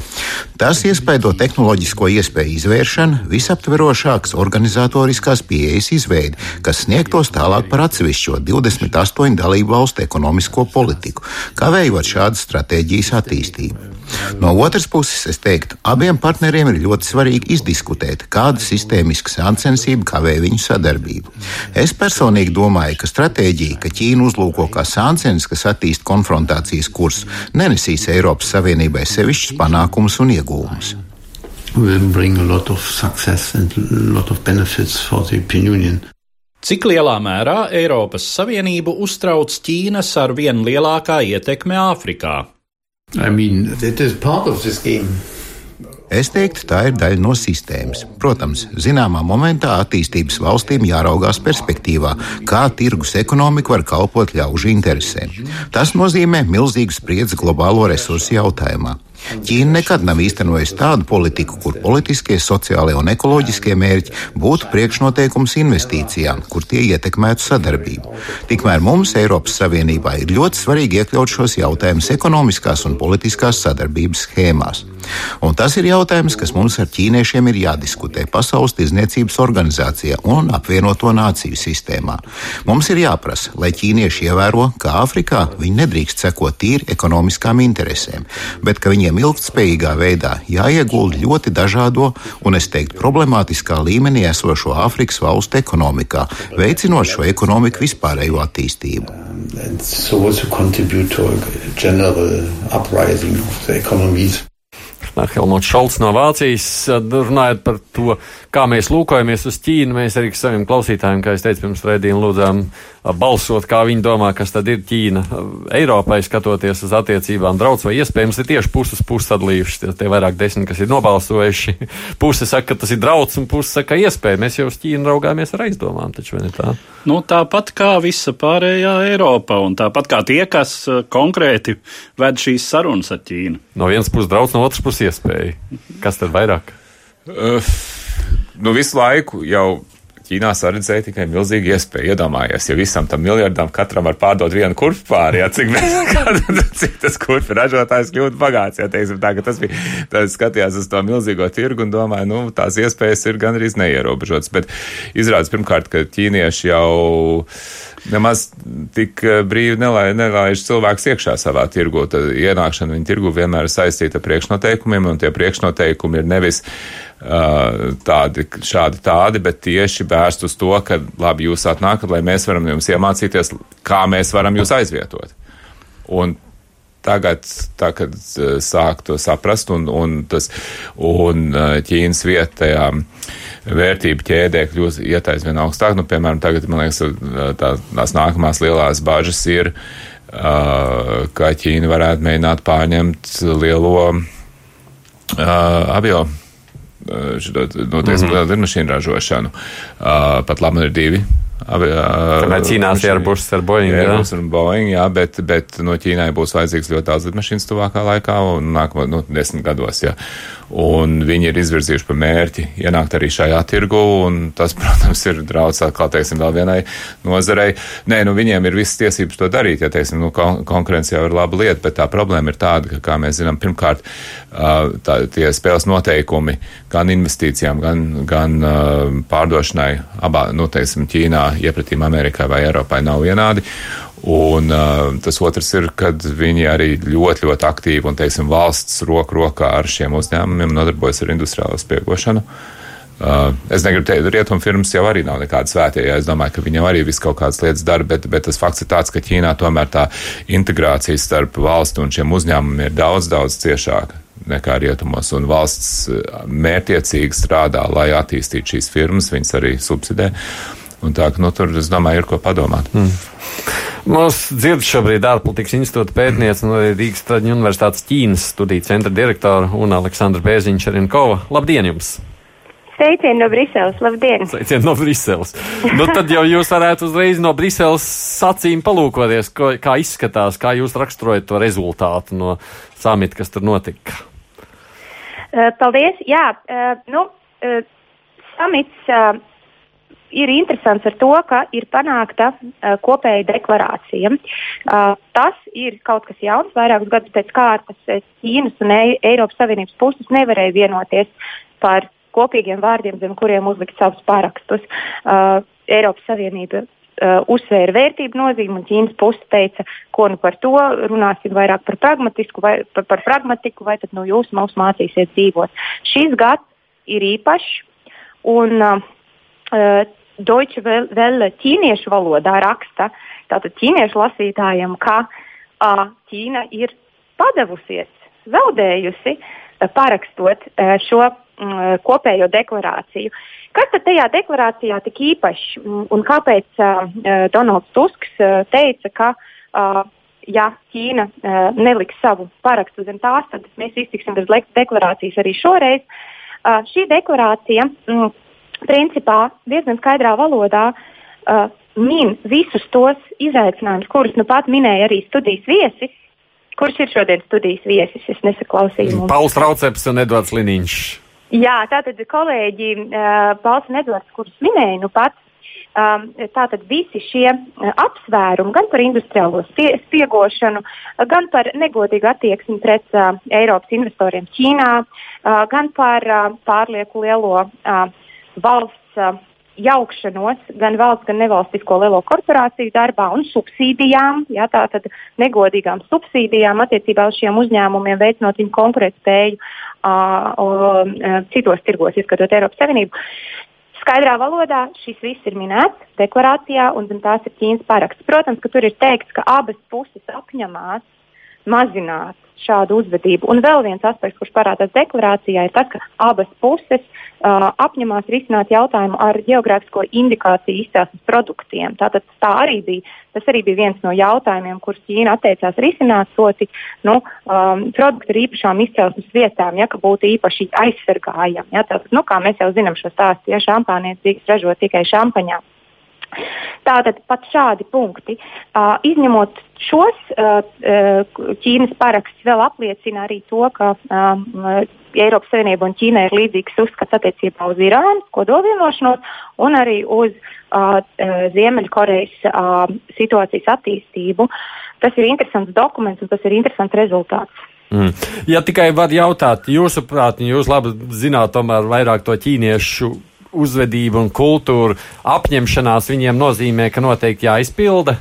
Tas iespaido tehnoloģisko iespēju izvēršanu, visaptverošākas organizatoriskās pieejas izveidi, kas sniegtos tālāk par atsevišķo 28 dalību valstu ekonomisko politiku, kavējot šādas stratēģijas attīstību. No otras puses, es teiktu, abiem partneriem ir ļoti svarīgi izdiskutēt, kāda sistēmiska sāncensība kavē viņu sadarbību. Es personīgi domāju, ka stratēģija, ka Ķīna uzlūko kā sāncens, kas attīst konfrontācijas kursu, nenesīs Eiropas Savienībai sevišķus panākumus un iegūmus. Will bring a lot of success and a lot of benefits for the European Union. Cik lielā mērā Eiropas Savienību uztrauc Ķīnas ar vien lielākā ietekme Āfrikā? I mean, Es teiktu, tā ir daļa no sistēmas. Protams, zināmā momentā attīstības valstīm jāraugās perspektīvā, kā tirgus ekonomika var kalpot ļaužu interesēm. Tas nozīmē milzīgu spriedzi globālo resursu jautājumā. Ķīna nekad nav īstenojusi tādu politiku, kur politiskie, sociālie un ekoloģiskie mērķi būtu priekšnoteikums investīcijām, kur tie ietekmētu sadarbību. Tikmēr mums, Eiropas Savienībā, ir ļoti svarīgi iekļaut šos jautājumus ekonomiskās un politiskās sadarbības schēmās. Un tas ir jautājums, kas mums ar ķīniešiem ir jādiskutē Pasaules tirdzniecības organizācijā un apvienoto nāciju sistēmā. Mums ir jāprasa, lai ķīnieši ievēro, ka Āfrikā viņi nedrīkst sekot tīri ekonomiskām interesēm, bet ka viņiem ilgspējīgā veidā jāiegulda ļoti dažādo un, es teiktu, problemātiskā līmenī esošo Āfrikas valstu ekonomikā, veicinot šo ekonomiku vispārējo attīstību. So Helmuts Šalts no Vācijas. Runājot par to, kā mēs lūkojamies uz Ķīnu, mēs arī saviem klausītājiem, kā es teicu, pirms raidījuma lūdzām balsot, kā viņi domā, kas tad ir Ķīna Eiropai, skatoties uz attiecībām draudz vai iespējams ir tieši puses sadalījušas. Tie, tie vairāk desmit, kas ir nobalsojuši. Puse saka, ka tas ir draudz, un puse saka, iespēja. Mēs jau uz Ķīnu raugāmies ar aizdomām, taču vai ne tā? Nu, tāpat kā visa pārējā Eiropa, un tāpat kā tie, kas konkrēti ved šīs sarunas ar Ķīnu. No vienas puses draudz, no otras puses iespēja. Kas tad vairāk? Uh, nu, visu laiku jau Ķīnā saredzēja tikai milzīgi iespēju. Iedomājies, ja visam tam miljardam katram var pārdot vienu kurpju pāri, ja, cik, cik tas kurpju ražotājs kļūtu bagāts. Ja, teiksim, tā, tas bija, tas skatījās uz to milzīgo tirgu un domāja, nu, tās iespējas ir gandrīz neierobežotas. Bet izrādās pirmkārt, ka ķīnieši jau nemaz tik eh, brīvi nelai, nelaiž cilvēks iekšā savā tirgu. Tad ienākšana viņa tirgu vienmēr ir saistīta ar priekšnoteikumiem, un tie priekšnoteikumi ir nevis tādi, šādi tādi, bet tieši vērst uz to, ka labi jūs atnākat, lai mēs varam jums iemācīties, kā mēs varam jūs aizvietot. Un tagad, tagad sāk to saprast, un, un, tas, un Ķīnas vietējā vērtību ķēdē kļūst iet aizvien augstāk. Nu, piemēram, tagad, man liekas, tā, tās nākamās lielās bažas ir, ka Ķīna varētu mēģināt pārņemt lielo uh, avio noteikti mm -hmm. lidmašīnu ražošanu. Uh, pat labi ir divi Kamēr cīnās ar Bušs ar Boeing. Jā, Airbus un Boeing, jā, bet, bet no Ķīnai būs vajadzīgs ļoti daudz lidmašīnas tuvākā laikā un nākamo, nu, desmit gados, jā. Un viņi ir izvirzījuši par mērķi ienākt arī šajā tirgu, un tas, protams, ir draudz atkal, teiksim, vēl vienai nozarei. Nē, nu, viņiem ir visas tiesības to darīt, ja, teiksim, nu, kon konkurence jau ir laba lieta, bet tā problēma ir tāda, ka, kā mēs zinām, pirmkārt, tā, tie spēles noteikumi gan investīcijām, gan, gan pārdošanai abā, nu, teiksim, Ķīnā iepratīm Amerikai vai Eiropai nav vienādi. Un uh, tas otrs ir, kad viņi arī ļoti, ļoti aktīvi un, teiksim, valsts roku rokā ar šiem uzņēmumiem nodarbojas ar industriālo spiegošanu. Uh, es negribu teikt, rietumu firmas jau arī nav nekādas svētie, ja es domāju, ka viņam arī viss kaut kādas lietas dara, bet, bet tas fakts ir tāds, ka Ķīnā tomēr tā integrācija starp valstu un šiem uzņēmumiem ir daudz, daudz ciešāka nekā rietumos, un valsts mērtiecīgi strādā, lai attīstītu šīs firmas, viņas arī subsidē. Un tā, nu, tur, es domāju, ir ko padomāt. Mm. Mums dzird šobrīd ārpolitikas institūta pētniece no Rīgas Traģiņu universitātes Ķīnas studiju centra direktora un Aleksandra Bēziņš Arinkova. Labdien jums! Sveicieni no Briseles, labdien! Sveicieni no Briseles. nu, tad jau jūs varētu uzreiz no Briseles sacīm palūkoties, ko, kā izskatās, kā jūs raksturojat to rezultātu no samita, kas tur notika. Uh, paldies! Jā, uh, nu, uh, samits. Uh, ir interesants ar to, ka ir panākta uh, kopēja deklarācija. Uh, tas ir kaut kas jauns. Vairākus gadus pēc kārtas Ķīnas un e Eiropas Savienības puses nevarēja vienoties par kopīgiem vārdiem, zem kuriem uzlikt savus parakstus. Uh, Eiropas Savienība uh, uzsvēra vērtību nozīmi, un Ķīnas puse teica, ko nu par to runāsim vairāk par pragmatisku, vai par, par pragmatiku, vai tad nu jūs mums mācīsiet dzīvot. Šis gads ir īpašs, un Uh, Deutsche Welle ķīniešu valodā raksta, tātad ķīniešu lasītājiem, ka uh, Ķīna ir padevusies, zaudējusi, uh, parakstot uh, šo uh, kopējo deklarāciju. Kas tad tajā deklarācijā tik īpašs un kāpēc uh, Donalds Tusks uh, teica, ka uh, ja Ķīna uh, neliks savu parakstu zem tās, tad mēs iztiksim bez deklarācijas arī šoreiz. Uh, šī deklarācija. Mm, principā diezgan skaidrā valodā uh, min visus tos izaicinājumus, kurus nu pat minēja arī studijas viesis. Kurš ir šodien studijas viesis? Es nesaklausīju. Pauls Trauceps un Edvards Liniņš. Jā, tātad kolēģi uh, Pauls un Edvards, kurus minēju nu pat, um, tātad visi šie uh, apsvērumi gan par industriālo spiegošanu, gan par negodīgu attieksmi pret uh, Eiropas investoriem Ķīnā, uh, gan par uh, pārlieku lielo uh, valsts uh, jaukšanos gan valsts, gan nevalstisko lielo korporāciju darbā un subsīdijām, jā, tātad negodīgām subsīdijām attiecībā uz šiem uzņēmumiem, veicinot viņu konkurētspēju uh, uh, citos tirgos, ieskatot Eiropas Savienību. Skaidrā valodā šis viss ir minēts deklarācijā, un tās ir Ķīnas paraksts. Protams, ka tur ir teikts, ka abas puses apņemās mazināt šādu uzvedību. Un vēl viens aspekts, kurš parādās deklarācijā, ir tas, ka abas puses uh, apņemās risināt jautājumu ar geogrāfisko indikāciju izcelsmes produktiem. Tātad tā arī bija, tas arī bija viens no jautājumiem, kurus Ķīna atteicās risināt, proti, nu, um, produkti ar īpašām izcelsmes vietām, ja ka būtu īpaši aizsargājami. Ja, tātad, nu, kā mēs jau zinām šo stāstu, ja šampānietis ražot tikai šampaņā. Tātad pat šādi punkti, uh, izņemot šos, uh, Ķīnas paraksts vēl apliecina arī to, ka uh, Eiropas Savienība un Ķīna ir līdzīgs uzskats attiecībā uz Irānu, kodolvienošanos un arī uz uh, Ziemeļkorejas uh, situācijas attīstību. Tas ir interesants dokuments un tas ir interesants rezultāts. Mm. Ja tikai var jautāt, jūsuprāt, jūs labi zināt tomēr vairāk to ķīniešu uzvedība un kultūra apņemšanās viņiem nozīmē, ka noteikti jāizpilda?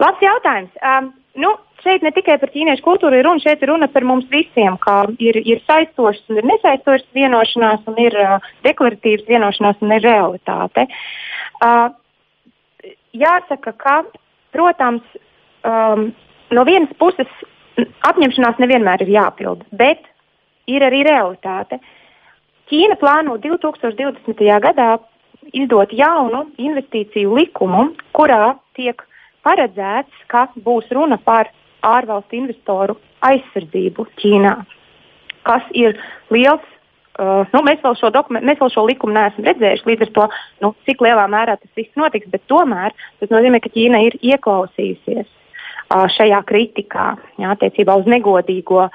Labs jautājums. Um, nu, šeit ne tikai par ķīniešu kultūru ir runa, šeit ir runa par mums visiem, kā ir, ir saistošas un ir nesaistošas vienošanās, un ir uh, deklaratīvas vienošanās un ir realitāte. Uh, jāsaka, ka, protams, um, no vienas puses apņemšanās nevienmēr ir jāpild, bet ir arī realitāte. Ķīna plāno 2020. gadā izdot jaunu investīciju likumu, kurā tiek paredzēts, ka būs runa par ārvalstu investoru aizsardzību Ķīnā, kas ir liels. Uh, nu, mēs, vēl dokumen, mēs vēl šo likumu neesam redzējuši, līdz ar to, nu, cik lielā mērā tas viss notiks, bet tomēr tas nozīmē, ka Ķīna ir ieklausījusies šajā kritikā jā, attiecībā uz negodīgo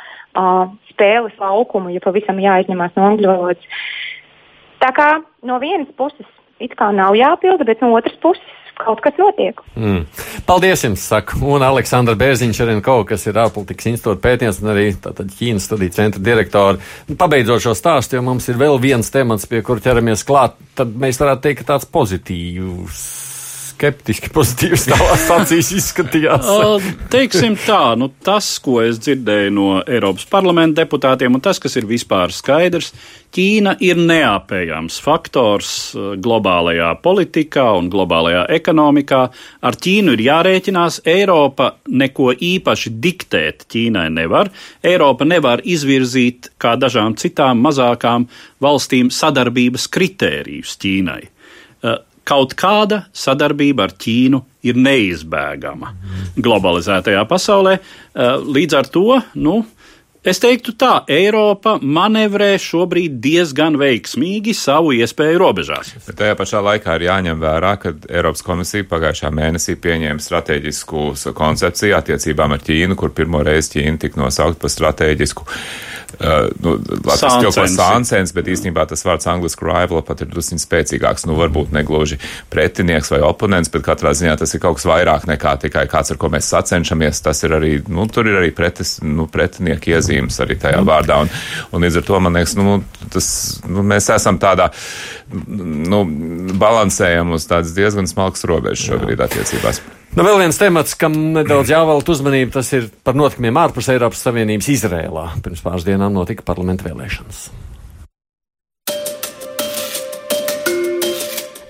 spēles laukumu, ja pavisam jāizņemās no angļu valodas. Tā kā no vienas puses it kā nav jāpilda, bet no otras puses kaut kas notiek. Mm. Paldies jums, saka, un Aleksandra Bērziņš arī kaut kas ir ārpolitikas institūta pētnieks un arī tātad Ķīnas studiju centra direktori. Pabeidzot šo stāstu, jo mums ir vēl viens temats, pie kur ķeramies klāt, tad mēs varētu teikt, ka tāds pozitīvs skeptiski pozitīvs tavās acīs izskatījās? Teiksim tā, nu, tas, ko es dzirdēju no Eiropas parlamenta deputātiem, un tas, kas ir vispār skaidrs, Ķīna ir neapējams faktors globālajā politikā un globālajā ekonomikā. Ar Ķīnu ir jārēķinās. Eiropa neko īpaši diktēt Ķīnai nevar. Eiropa nevar izvirzīt kā dažām citām mazākām valstīm sadarbības kritērijus Ķīnai kaut kāda sadarbība ar Ķīnu ir neizbēgama globalizētajā pasaulē. Eh, līdz ar to, nu, Es teiktu tā, Eiropa manevrē šobrīd diezgan veiksmīgi savu iespēju robežās. Bet tajā pašā laikā ir jāņem vērā, ka Eiropas komisija pagājušā mēnesī pieņēma strateģisku koncepciju attiecībām ar Ķīnu, kur pirmo reizi Ķīna tika nosaukt par strateģisku. Uh, nu, Latvijas jau par sāncens, bet īstenībā tas vārds angliski rival pat ir drusciņ spēcīgāks. Nu, varbūt negluži pretinieks vai oponents, bet katrā ziņā tas ir kaut kas vairāk nekā tikai kāds, ar ko mēs sacenšamies. Tas ir arī, nu, tur ir arī pretis, nu, pretinieki iezīmēti nozīmes arī tajā vārdā. Un, un līdz ar to man liekas, nu, tas, nu, mēs esam tādā, nu, balansējam uz tādas diezgan smalkas robežas šobrīd attiecībās. Nu, vēl viens temats, kam nedaudz jāvelta uzmanība, tas ir par notikumiem ārpus Eiropas Savienības Izrēlā. Pirms pāris dienām notika parlamenta vēlēšanas.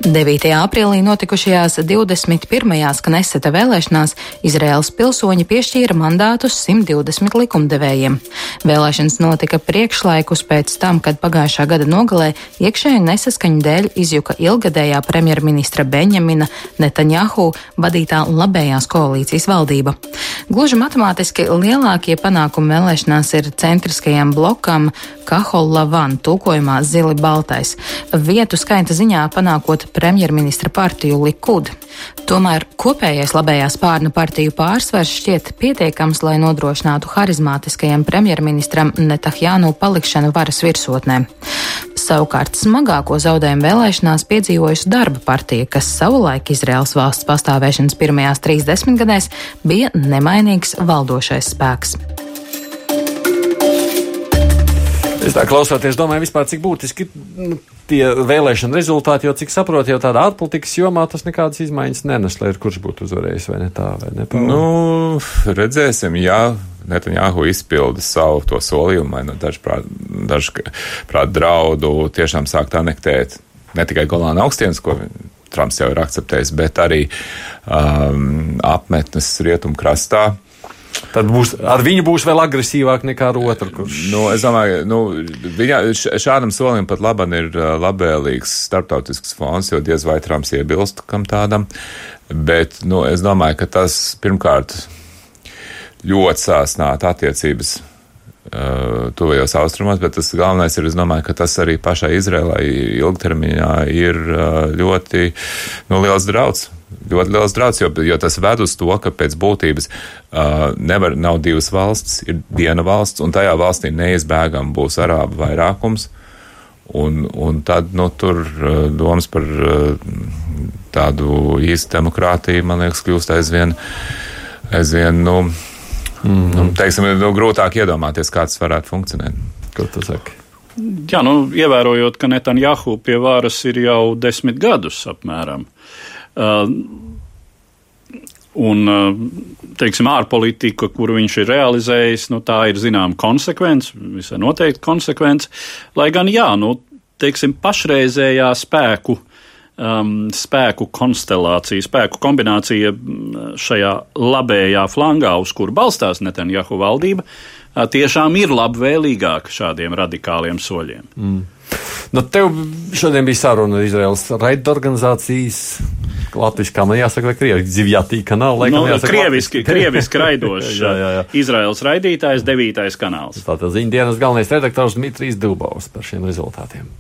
9. aprīlī notikušajās 21. Kneseta vēlēšanās Izraels pilsoņi piešķīra mandātus 120 likumdevējiem. Vēlēšanas notika priekšlaikus pēc tam, kad pagājušā gada nogalē iekšēju nesaskaņu dēļ izjuka ilgadējā premjerministra Benjamina Netanjahu vadītā labējās koalīcijas valdība. Gluži matemātiski lielākie panākumi vēlēšanās ir centriskajam blokam Kahol Lavan, tulkojumā zili baltais. Vietu skaita ziņā panākot premjerministra partiju Likud. Tomēr kopējais labējā spārna partiju pārsvars šķiet pietiekams, lai nodrošinātu harizmātiskajam premjerministram Netahjānu palikšanu varas virsotnē. Savukārt smagāko zaudējumu vēlēšanās piedzīvojusi darba partija, kas savulaik Izraels valsts pastāvēšanas pirmajās trīs desmitgadēs bija nemainīgs valdošais spēks. Es tā klausoties, domāju, vispār cik būtiski nu, tie vēlēšana rezultāti, jo cik saprotu, jau tādā ārpolitikas jomā tas nekādas izmaiņas nenes, lai kurš būtu uzvarējis vai ne tā, vai ne. Paula? Nu, redzēsim, jā. Netanjahu izpilda savu to solījumu, vai nu dažprāt, dažprāt draudu tiešām sākt anektēt ne tikai Golāna augstienes, ko Trumps jau ir akceptējis, bet arī um, apmetnes rietumkrastā. Tad būs, ar viņu būs vēl agresīvāk nekā ar otru. Kurš... Nu, es domāju, nu, viņa, šādam solim pat laban ir labvēlīgs starptautisks fons, jo diez vai Trumps iebilst kam tādam. Bet nu, es domāju, ka tas pirmkārt ļoti sāsnāt attiecības tuvajos austrumos, bet tas galvenais ir, es domāju, ka tas arī pašai Izrēlai ilgtermiņā ir ļoti nu, liels drauds ļoti liels draudz, jo, jo tas ved uz to, ka pēc būtības uh, nevar, nav divas valsts, ir viena valsts, un tajā valstī neizbēgam būs arābu vairākums. Un, un tad nu, tur uh, domas par uh, tādu īstu demokrātiju, man liekas, kļūst aizvien, aizvien nu, mm -hmm. nu, teiksim, nu, grūtāk iedomāties, kā tas varētu funkcionēt. Ko tu saki? Jā, nu, ievērojot, ka Netanjahu pie varas ir jau desmit gadus apmēram. Uh, Un, teiksim, ārpolitika, kuru viņš ir realizējis, nu, tā ir zināma konsekvence, visai noteikti konsekvence. Lai gan, jā, nu, teiksim, pašreizējā spēku, um, spēku konstelācija, spēku kombinācija šajā labējā flangā, uz kuru balstās Netanjahu valdība, tiešām ir labvēlīgāka šādiem radikāliem soļiem. Mm. Nu, tev šodien bija saruna ar Izraels raidorganizācijas. Latvijasiski, man jāsaka, vai krieviski zivjātī kanāla. Nu, jāsaka, krieviski, krieviski raidošs jā, jā, jā. Izraels raidītājs, devītais kanāls. Tātad ziņu dienas galvenais redaktors Dmitrijs Dubovs par šiem rezultātiem.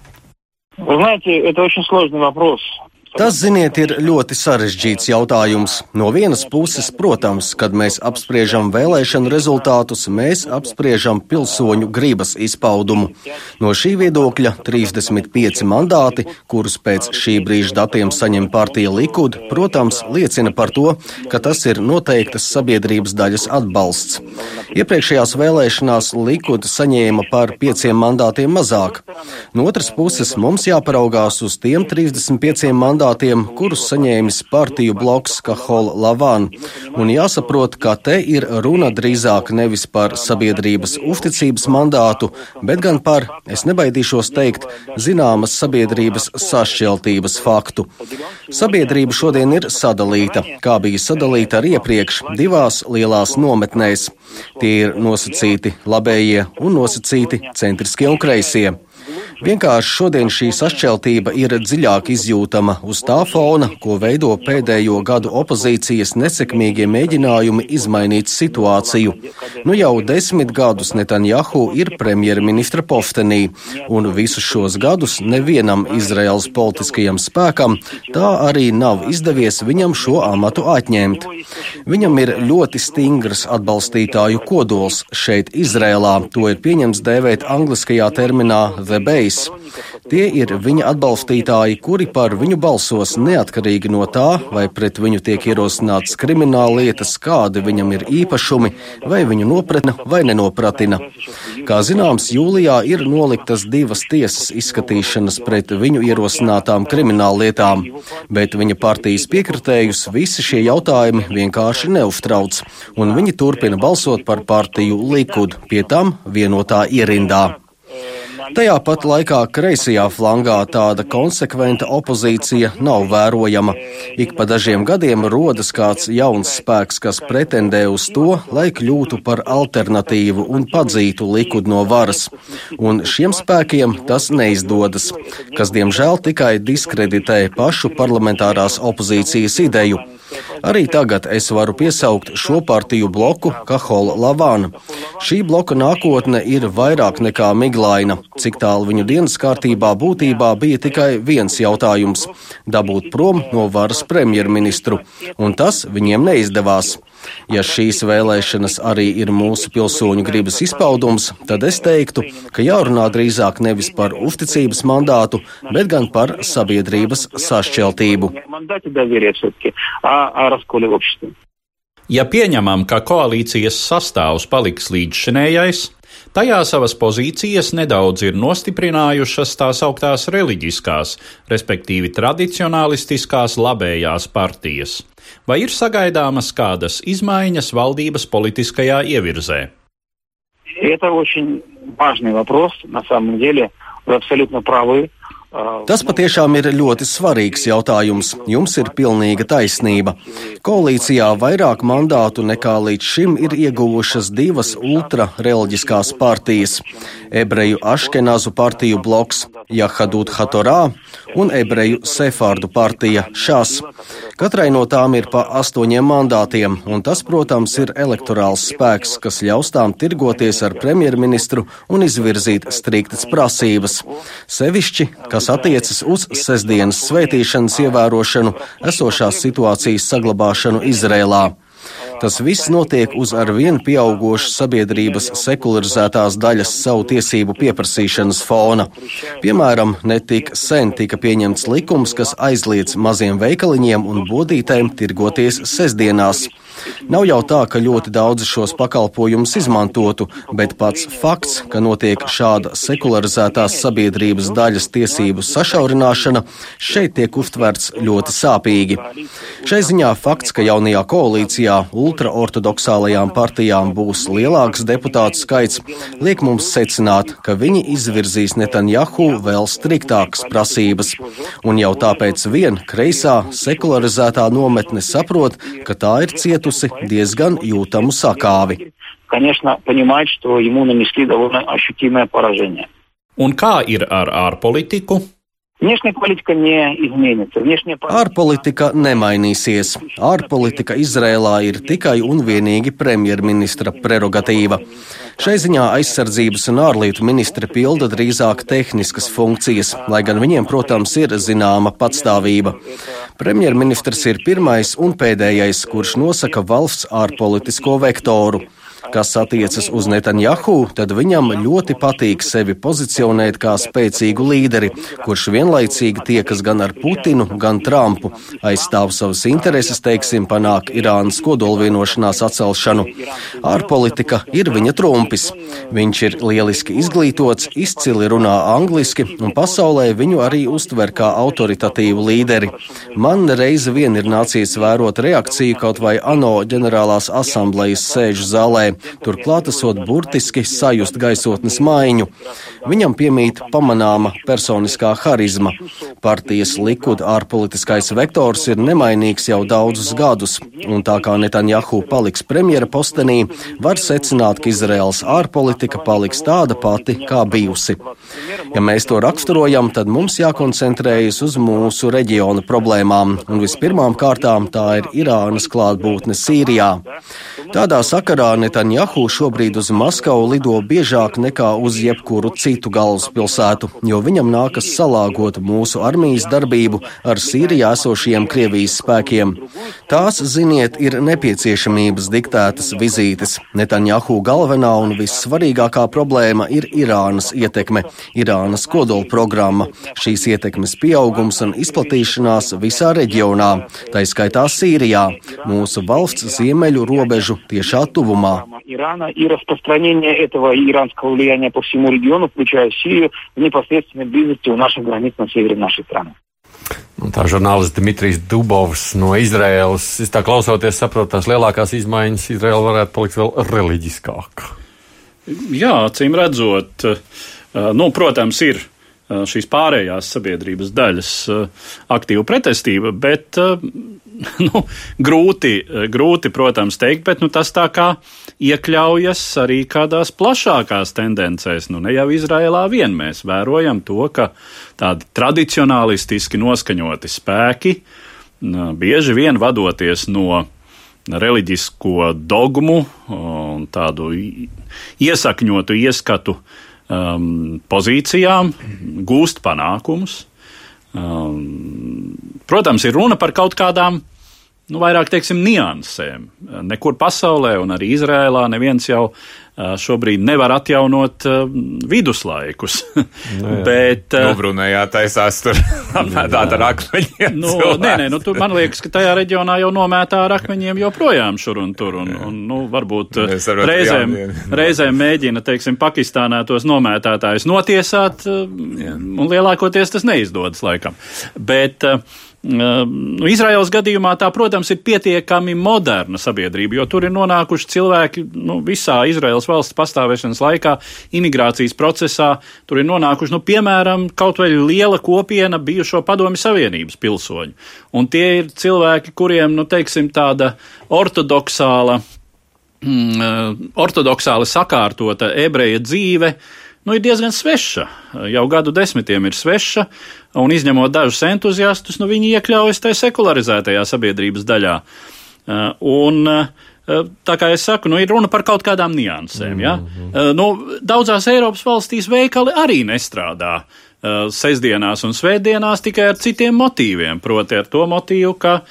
Вы знаете, это очень сложный вопрос. Tas, ziniet, ir ļoti sarežģīts jautājums. No vienas puses, protams, kad mēs apspriežam vēlēšanu rezultātus, mēs apspriežam pilsoņu gribas izpaudumu. No šī viedokļa 35 mandāti, kurus pēc šī brīža datiem saņem partija Likud, protams, liecina par to, ka tas ir noteiktas sabiedrības daļas atbalsts. Iepriekšējās vēlēšanās Likud saņēma par pieciem mandātiem mazāk. No otras puses, mums jāparaugās uz tiem 35 mandātiem, mandātiem, kurus saņēmis partiju bloks Kahol Lavan. Un jāsaprot, ka te ir runa drīzāk nevis par sabiedrības uzticības mandātu, bet gan par, es nebaidīšos teikt, zināmas sabiedrības sašķeltības faktu. Sabiedrība šodien ir sadalīta, kā bija sadalīta arī iepriekš, divās lielās nometnēs. Tie ir nosacīti labējie un nosacīti centriskie un kreisie. Vienkārši šodien šī sašķeltība ir dziļāk izjūtama uz tā fona, ko veido pēdējo gadu opozīcijas nesekmīgie mēģinājumi izmainīt situāciju. Nu jau desmit gadus Netanjahu ir premjerministra postenī, un visus šos gadus nevienam Izraels politiskajam spēkam tā arī nav izdevies viņam šo amatu atņemt. Viņam ir ļoti stingrs atbalstītāju kodols šeit Izrēlā, to ir pieņems dēvēt angliskajā terminā the Reis. Tie ir viņa atbalstītāji, kuri par viņu balsos neatkarīgi no tā, vai pret viņu tiek ierosināts krimināla lietas, kādi viņam ir īpašumi, vai viņu nopratna vai nenopratina. Kā zināms, jūlijā ir noliktas divas tiesas izskatīšanas pret viņu ierosinātām krimināla lietām, bet viņa partijas piekritējus visi šie jautājumi vienkārši neuztrauc, un viņi turpina balsot par partiju Likud, pie tam vienotā ierindā. Tajā pat laikā kreisajā flangā tāda konsekventa opozīcija nav vērojama. Ik pa dažiem gadiem rodas kāds jauns spēks, kas pretendē uz to, lai kļūtu par alternatīvu un padzītu likud no varas. Un šiem spēkiem tas neizdodas, kas diemžēl tikai diskreditē pašu parlamentārās opozīcijas ideju. Arī tagad es varu piesaukt šo partiju bloku Kahola Lavāna. Šī bloka nākotne ir vairāk nekā miglaina, cik tālu viņu dienas kārtībā būtībā bija tikai viens jautājums - dabūt prom no varas premjerministru, un tas viņiem neizdevās. Ja šīs vēlēšanas arī ir mūsu pilsoņu gribas izpaudums, tad es teiktu, ka jārunā drīzāk nevis par uzticības mandātu, bet gan par sabiedrības sašķeltību. Ja pieņemam, ka koalīcijas sastāvs paliks līdzšinējais, tajā savas pozīcijas nedaudz ir nostiprinājušas tās augtās reliģiskās, respektīvi tradicionālistiskās labējās partijas. Vai ir sagaidāmas kādas izmaiņas valdības politiskajā ievirzē? Это очень важный вопрос, на самом деле. Вы абсолютно правы. Tas patiešām ir ļoti svarīgs jautājums. Jums ir pilnīga taisnība. Koalīcijā vairāk mandātu nekā līdz šim ir ieguvušas divas ultrareliģiskās partijas - ebreju Aškenazu partiju bloks Jahadut Hatorā un ebreju Sefārdu partija Šas. Katrai no tām ir pa astoņiem mandātiem, un tas, protams, ir elektorāls spēks, kas ļaus tām tirgoties ar premjerministru un izvirzīt striktas prasības. Sevišķi, kas kas attiecas uz sestdienas svētīšanas ievērošanu, esošās situācijas saglabāšanu Izrēlā. Tas viss notiek uz arvien pieaugošu sabiedrības sekularizētās daļas savu tiesību pieprasīšanas fona. Piemēram, netik sen tika pieņemts likums, kas aizliedz maziem veikaliņiem un bodītēm tirgoties sestdienās. Nav jau tā, ka ļoti daudzi šos pakalpojumus izmantotu, bet pats fakts, ka notiek šāda sekularizētās sabiedrības daļas tiesību sašaurināšana, šeit tiek uztverts ļoti sāpīgi. Šai ziņā fakts, ka jaunajā koalīcijā ultraortodoksālajām partijām būs lielāks deputātu skaits, liek mums secināt, ka viņi izvirzīs Netanjahu vēl striktākas prasības. Un jau tāpēc vien kreisā sekularizētā nometne saprot, ka tā ir cietusi cietusi diezgan jūtamu sakāvi. Un kā ir ar ārpolitiku? Ārpolitika nemainīsies. Ārpolitika Izrēlā ir tikai un vienīgi premjerministra prerogatīva. Šai ziņā aizsardzības un ārlietu ministri pilda drīzāk tehniskas funkcijas, lai gan viņiem, protams, ir zināma patstāvība. Premjerministrs ir pirmais un pēdējais, kurš nosaka valsts ārpolitisko vektoru. Kas attiecas uz Netanjahu, tad viņam ļoti patīk sevi pozicionēt kā spēcīgu līderi, kurš vienlaicīgi tiekas gan ar Putinu, gan Trumpu, aizstāv savas intereses, teiksim, panāk Irānas kodolvienošanās atcelšanu. Ārpolitika ir viņa trumpis. Viņš ir lieliski izglītots, izcili runā angliski, un pasaulē viņu arī uztver kā autoritatīvu līderi. Man reizi vien ir nācies vērot reakciju kaut vai ANO ģenerālās asamblejas sēžu zālē, turklāt esot burtiski sajust gaisotnes maiņu. Viņam piemīt pamanāma personiskā harizma. Partijas likud ārpolitiskais vektors ir nemainīgs jau daudzus gadus, un tā kā Netanjahu paliks premjera postenī, var secināt, ka Izraels ārpolitika paliks tāda pati, kā bijusi. Ja mēs to raksturojam, tad mums jākoncentrējas uz mūsu reģiona problēmām, un vispirmām kārtām tā ir Irānas klātbūtne Sīrijā. Tādā sakarā Netanjahu šobrīd uz Maskavu lido biežāk nekā uz jebkuru citu galvaspilsētu, jo viņam nākas salāgot mūsu armijas darbību ar Sīrijā esošiem Krievijas spēkiem. Tās, ziniet, ir nepieciešamības diktētas vizītes. Netanjahu galvenā un vissvarīgākā problēma ir Irānas ietekme, Irānas kodola programma, šīs ietekmes pieaugums un izplatīšanās visā reģionā, tā skaitā Sīrijā, mūsu valsts ziemeļu robežu tiešā tuvumā. Ирана и распространение этого иранского влияния по всему региону, включая Сирию, в непосредственной близости у наших границ на севере нашей страны. Un tā žurnālists Dmitrijs Dubovs no Izraēlas. Es tā klausoties, saprotu, tās lielākās izmaiņas Izraēla varētu palikt vēl reliģiskāka. Jā, acīm redzot, nu, protams, ir šīs pārējās sabiedrības daļas aktīva pretestība, bet nu, grūti, grūti, protams, teikt, bet nu, tas tā kā iekļaujas arī kādās plašākās tendencēs. Nu, ne jau Izrēlā vien mēs vērojam to, ka tādi tradicionālistiski noskaņoti spēki bieži vien vadoties no reliģisko dogmu un tādu iesakņotu ieskatu um, pozīcijām, gūst panākumus. Um, protams, ir runa par kaut kādām nu, vairāk teiksim, niansēm. Nekur pasaulē, un arī Izrēlā, neviens jau šobrīd nevar atjaunot viduslaikus. Nu, Bet, Nobrunējā taisās tur apmētāt ar akmeņiem. Nu, nē, nē, nu, tur man liekas, ka tajā reģionā jau nomētā ar akmeņiem joprojām šur un tur. Un, un, nu, varbūt reizēm, reizēm mēģina, teiksim, Pakistānā tos nomētātājus notiesāt, Jā. un lielākoties tas neizdodas laikam. Bet, Nu, Izraels gadījumā tā, protams, ir pietiekami moderna sabiedrība, jo tur ir nonākuši cilvēki nu, visā Izraels valsts pastāvēšanas laikā, imigrācijas procesā. Tur ir nonākuši, nu, piemēram, kaut vai liela kopiena bijušo padomi Savienības pilsoņu. Un tie ir cilvēki, kuriem, nu, teiksim, tāda ortodoksāla, mm, ortodoksāli sakārtota ebreja dzīve nu, ir diezgan sveša. Jau gadu desmitiem ir sveša, un izņemot dažus entuziastus, nu, viņi iekļaujas tajā sekularizētajā sabiedrības daļā. Uh, un, uh, Tā kā es saku, nu, ir runa par kaut kādām niansēm. Ja? Mm -hmm. nu, daudzās Eiropas valstīs veikali arī nestrādā sestdienās un svētdienās tikai ar citiem motīviem. Proti, ar to motīvu, ka uh,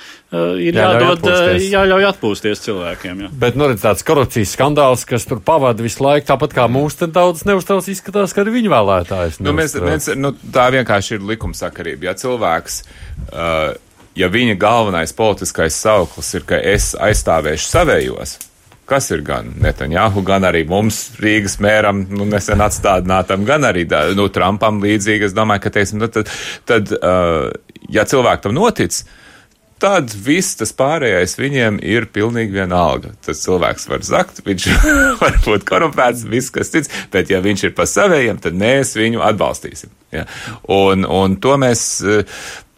ir jāļauj jādod, uh, atpūsties. jāļauj atpūsties cilvēkiem. Jā. Bet, nu, redz, tāds korupcijas skandāls, kas tur pavada visu laiku, tāpat kā mūsu, tad daudz neuzstāvs izskatās, ka arī viņu vēlētājs. Nu, mēs, mēs, nu, tā vienkārši ir likumsakarība. Ja cilvēks uh, ja viņa galvenais politiskais sauklis ir, ka es aizstāvēšu savējos, kas ir gan Netanjahu, gan arī mums, Rīgas mēram, nu, nesen atstādinātam, gan arī nu, Trumpam līdzīgi. Es domāju, ka, teiksim, nu, tad, tad uh, ja cilvēki tam notic, tad viss tas pārējais viņiem ir pilnīgi vienalga. Tas cilvēks var zakt, viņš var būt korumpēts, viss kas cits, bet ja viņš ir pa savējiem, tad mēs viņu atbalstīsim. Ja? Un, un to mēs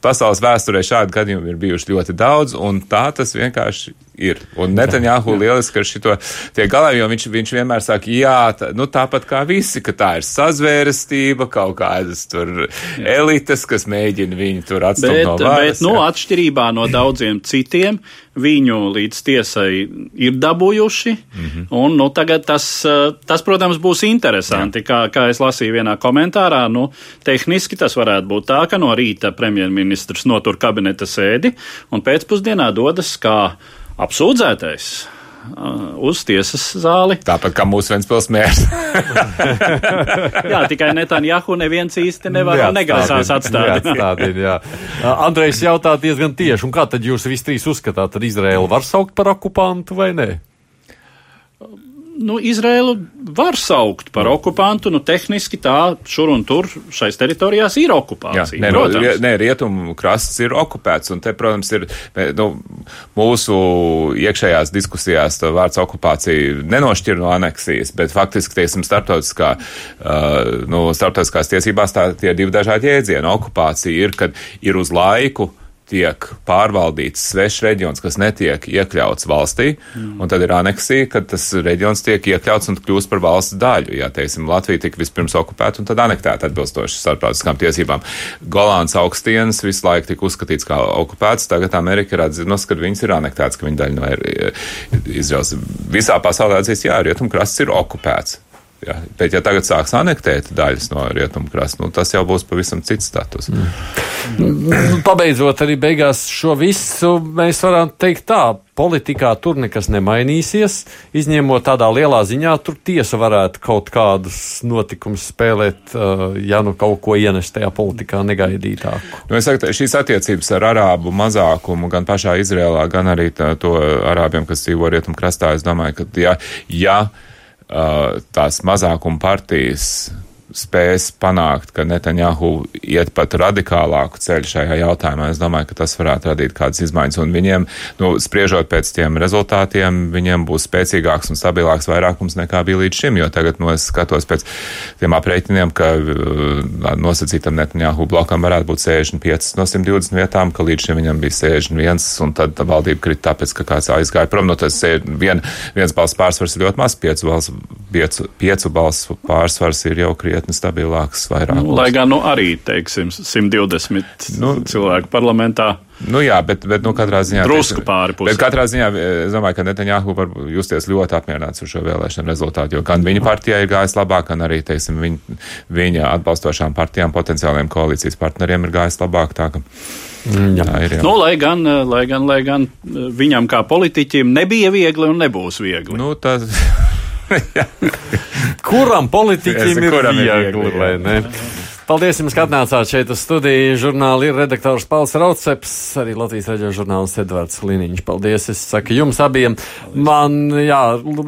pasaules vēsturē šādi gadījumi ir bijuši ļoti daudz, un tā tas vienkārši ir. Un Netanjahu lieliski ar šito tiek galā, jo viņš, viņš vienmēr saka, jā, tā, nu tāpat kā visi, ka tā ir sazvērestība, kaut kādas tur jā. elites, kas mēģina viņu tur atstāt bet, no varas. Bet, nu, atšķirībā no daudziem citiem, viņu līdz tiesai ir dabūjuši, mm -hmm. un, nu, tagad tas, tas, protams, būs interesanti, jā. kā, kā es lasīju vienā komentārā, nu, tehniski tas varētu būt tā, ka no rīta premjerministrs notur kabineta sēdi, un pēcpusdienā dodas kā apsūdzētais uh, uz tiesas zāli. Tāpat kā mūsu Ventspils mērs. jā, tikai Netanjahu neviens īsti nevar negrasās atstāt. Atstādīt, jā. Andrejs jautā diezgan tieši, un kā tad jūs visi trīs uzskatāt, tad Izraela var saukt par okupantu vai nē? Nu, Izraelu var saukt par okupantu. Nu, tehniski tā šur un tur šais teritorijās ir okupācija. Jā, nē, no, nē, rietumu krasts ir okupēts, un te, protams, ir nu, mūsu iekšējās diskusijās vārds okupācija nenošķir no aneksijas, bet faktiski, teiksim, starptautiskā, uh, nu, starptautiskās tiesībās tā tie divi dažādi jēdzieni. Okupācija ir, kad ir uz laiku tiek pārvaldīts svešs reģions, kas netiek iekļauts valstī, mm. un tad ir aneksija, kad tas reģions tiek iekļauts un kļūst par valsts daļu. Jā, teiksim, Latvija tika vispirms okupēta un tad anektēta atbilstoši starptautiskām tiesībām. Golāns augstienas visu laiku tika uzskatīts kā okupēts, tagad Amerika ir atzinusi, ka viņas ir anektētas, ka viņa daļa no Izraels. Visā pasaulē atzīst, jā, rietumkrasts ir okupēts. Ja, bet, ja tagad sāks anektēt daļas no rietumkrasta, nu, tas jau būs pavisam cits status. Mm. Pabeidzot arī beigās šo visu, mēs varam teikt tā, politikā tur nekas nemainīsies, izņemot tādā lielā ziņā, tur tiesa varētu kaut kādus notikumus spēlēt, uh, ja nu kaut ko ienest tajā politikā negaidītāku. Nu, es saku, šīs attiecības ar arābu mazākumu gan pašā Izrēlā, gan arī tā, to arābiem, kas dzīvo rietumkrastā, es domāju, ka ja, ja tās mazākuma partijas spēs panākt, ka Netanjahu iet pat radikālāku ceļu šajā jautājumā. Es domāju, ka tas varētu radīt kādas izmaiņas. Un viņiem, nu, spriežot pēc tiem rezultātiem, viņiem būs spēcīgāks un stabilāks vairākums nekā bija līdz šim. Jo tagad, nu, es skatos pēc tiem aprēķiniem, ka uh, nosacītam Netanjahu blokam varētu būt 65 no 120 vietām, ka līdz šim viņam bija 61, un tad valdība krita tāpēc, ka kāds aizgāja prom. Nu, tas vien, viens balss pārsvars ir ļoti maz, piecu balsu, piecu, piecu balsu pārsvars ir jau krietni krietni stabilāks. Vairāk. Nu, lai gan nu, arī, teiksim, 120 nu, cilvēku parlamentā. Nu jā, bet, bet nu, katrā ziņā. Drusku pāri pusē. Bet katrā ziņā es domāju, ka Netanjahu var justies ļoti apmierināts ar šo vēlēšanu rezultātu, jo gan viņa partijai ir gājis labāk, gan arī, teiksim, viņa, viņa atbalstošām partijām, potenciāliem koalīcijas partneriem ir gājis labāk. Tā, ka, jā. Tā ir, jā. Nu, lai, gan, lai, gan, lai gan viņam kā politiķim nebija viegli un nebūs viegli. Nu, tas... kuram politiķim ir viegli, vai ne? Paldies jums, ka atnācāt šeit uz studiju. Žurnāli ir redaktors Pauls Rauceps, arī Latvijas raidījuma žurnālists Edvards Liniņš. Paldies, es saku jums abiem. Man, jā,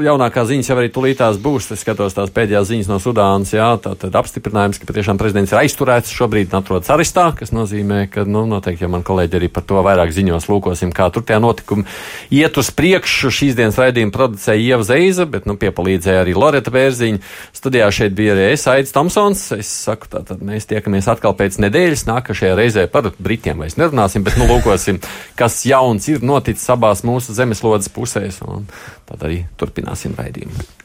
jaunākā ziņas jau arī tulītās būs. Es skatos tās pēdējās ziņas no Sudānas, jā, tā tad apstiprinājums, ka patiešām prezidents ir aizturēts šobrīd atrodas arestā, kas nozīmē, ka, nu, noteikti, ja man kolēģi arī par to vairāk ziņos lūkosim, kā tur tie notikumi iet uz priekšu. Šīs dienas raidījumu producēja Ieva Zeiza, bet, nu, piepalīdzēja arī Loreta Bērziņa. Studijā šeit bija arī es, Aits Tomsons. Es saku, tātad Mēs tiekamies atkal pēc nedēļas. Nākamajā reizē par Britiem vairs nerunāsim, bet nu lūkosim, kas jauns ir noticis abās mūsu zemeslodes pusēs. Tad arī turpināsim raidījumu.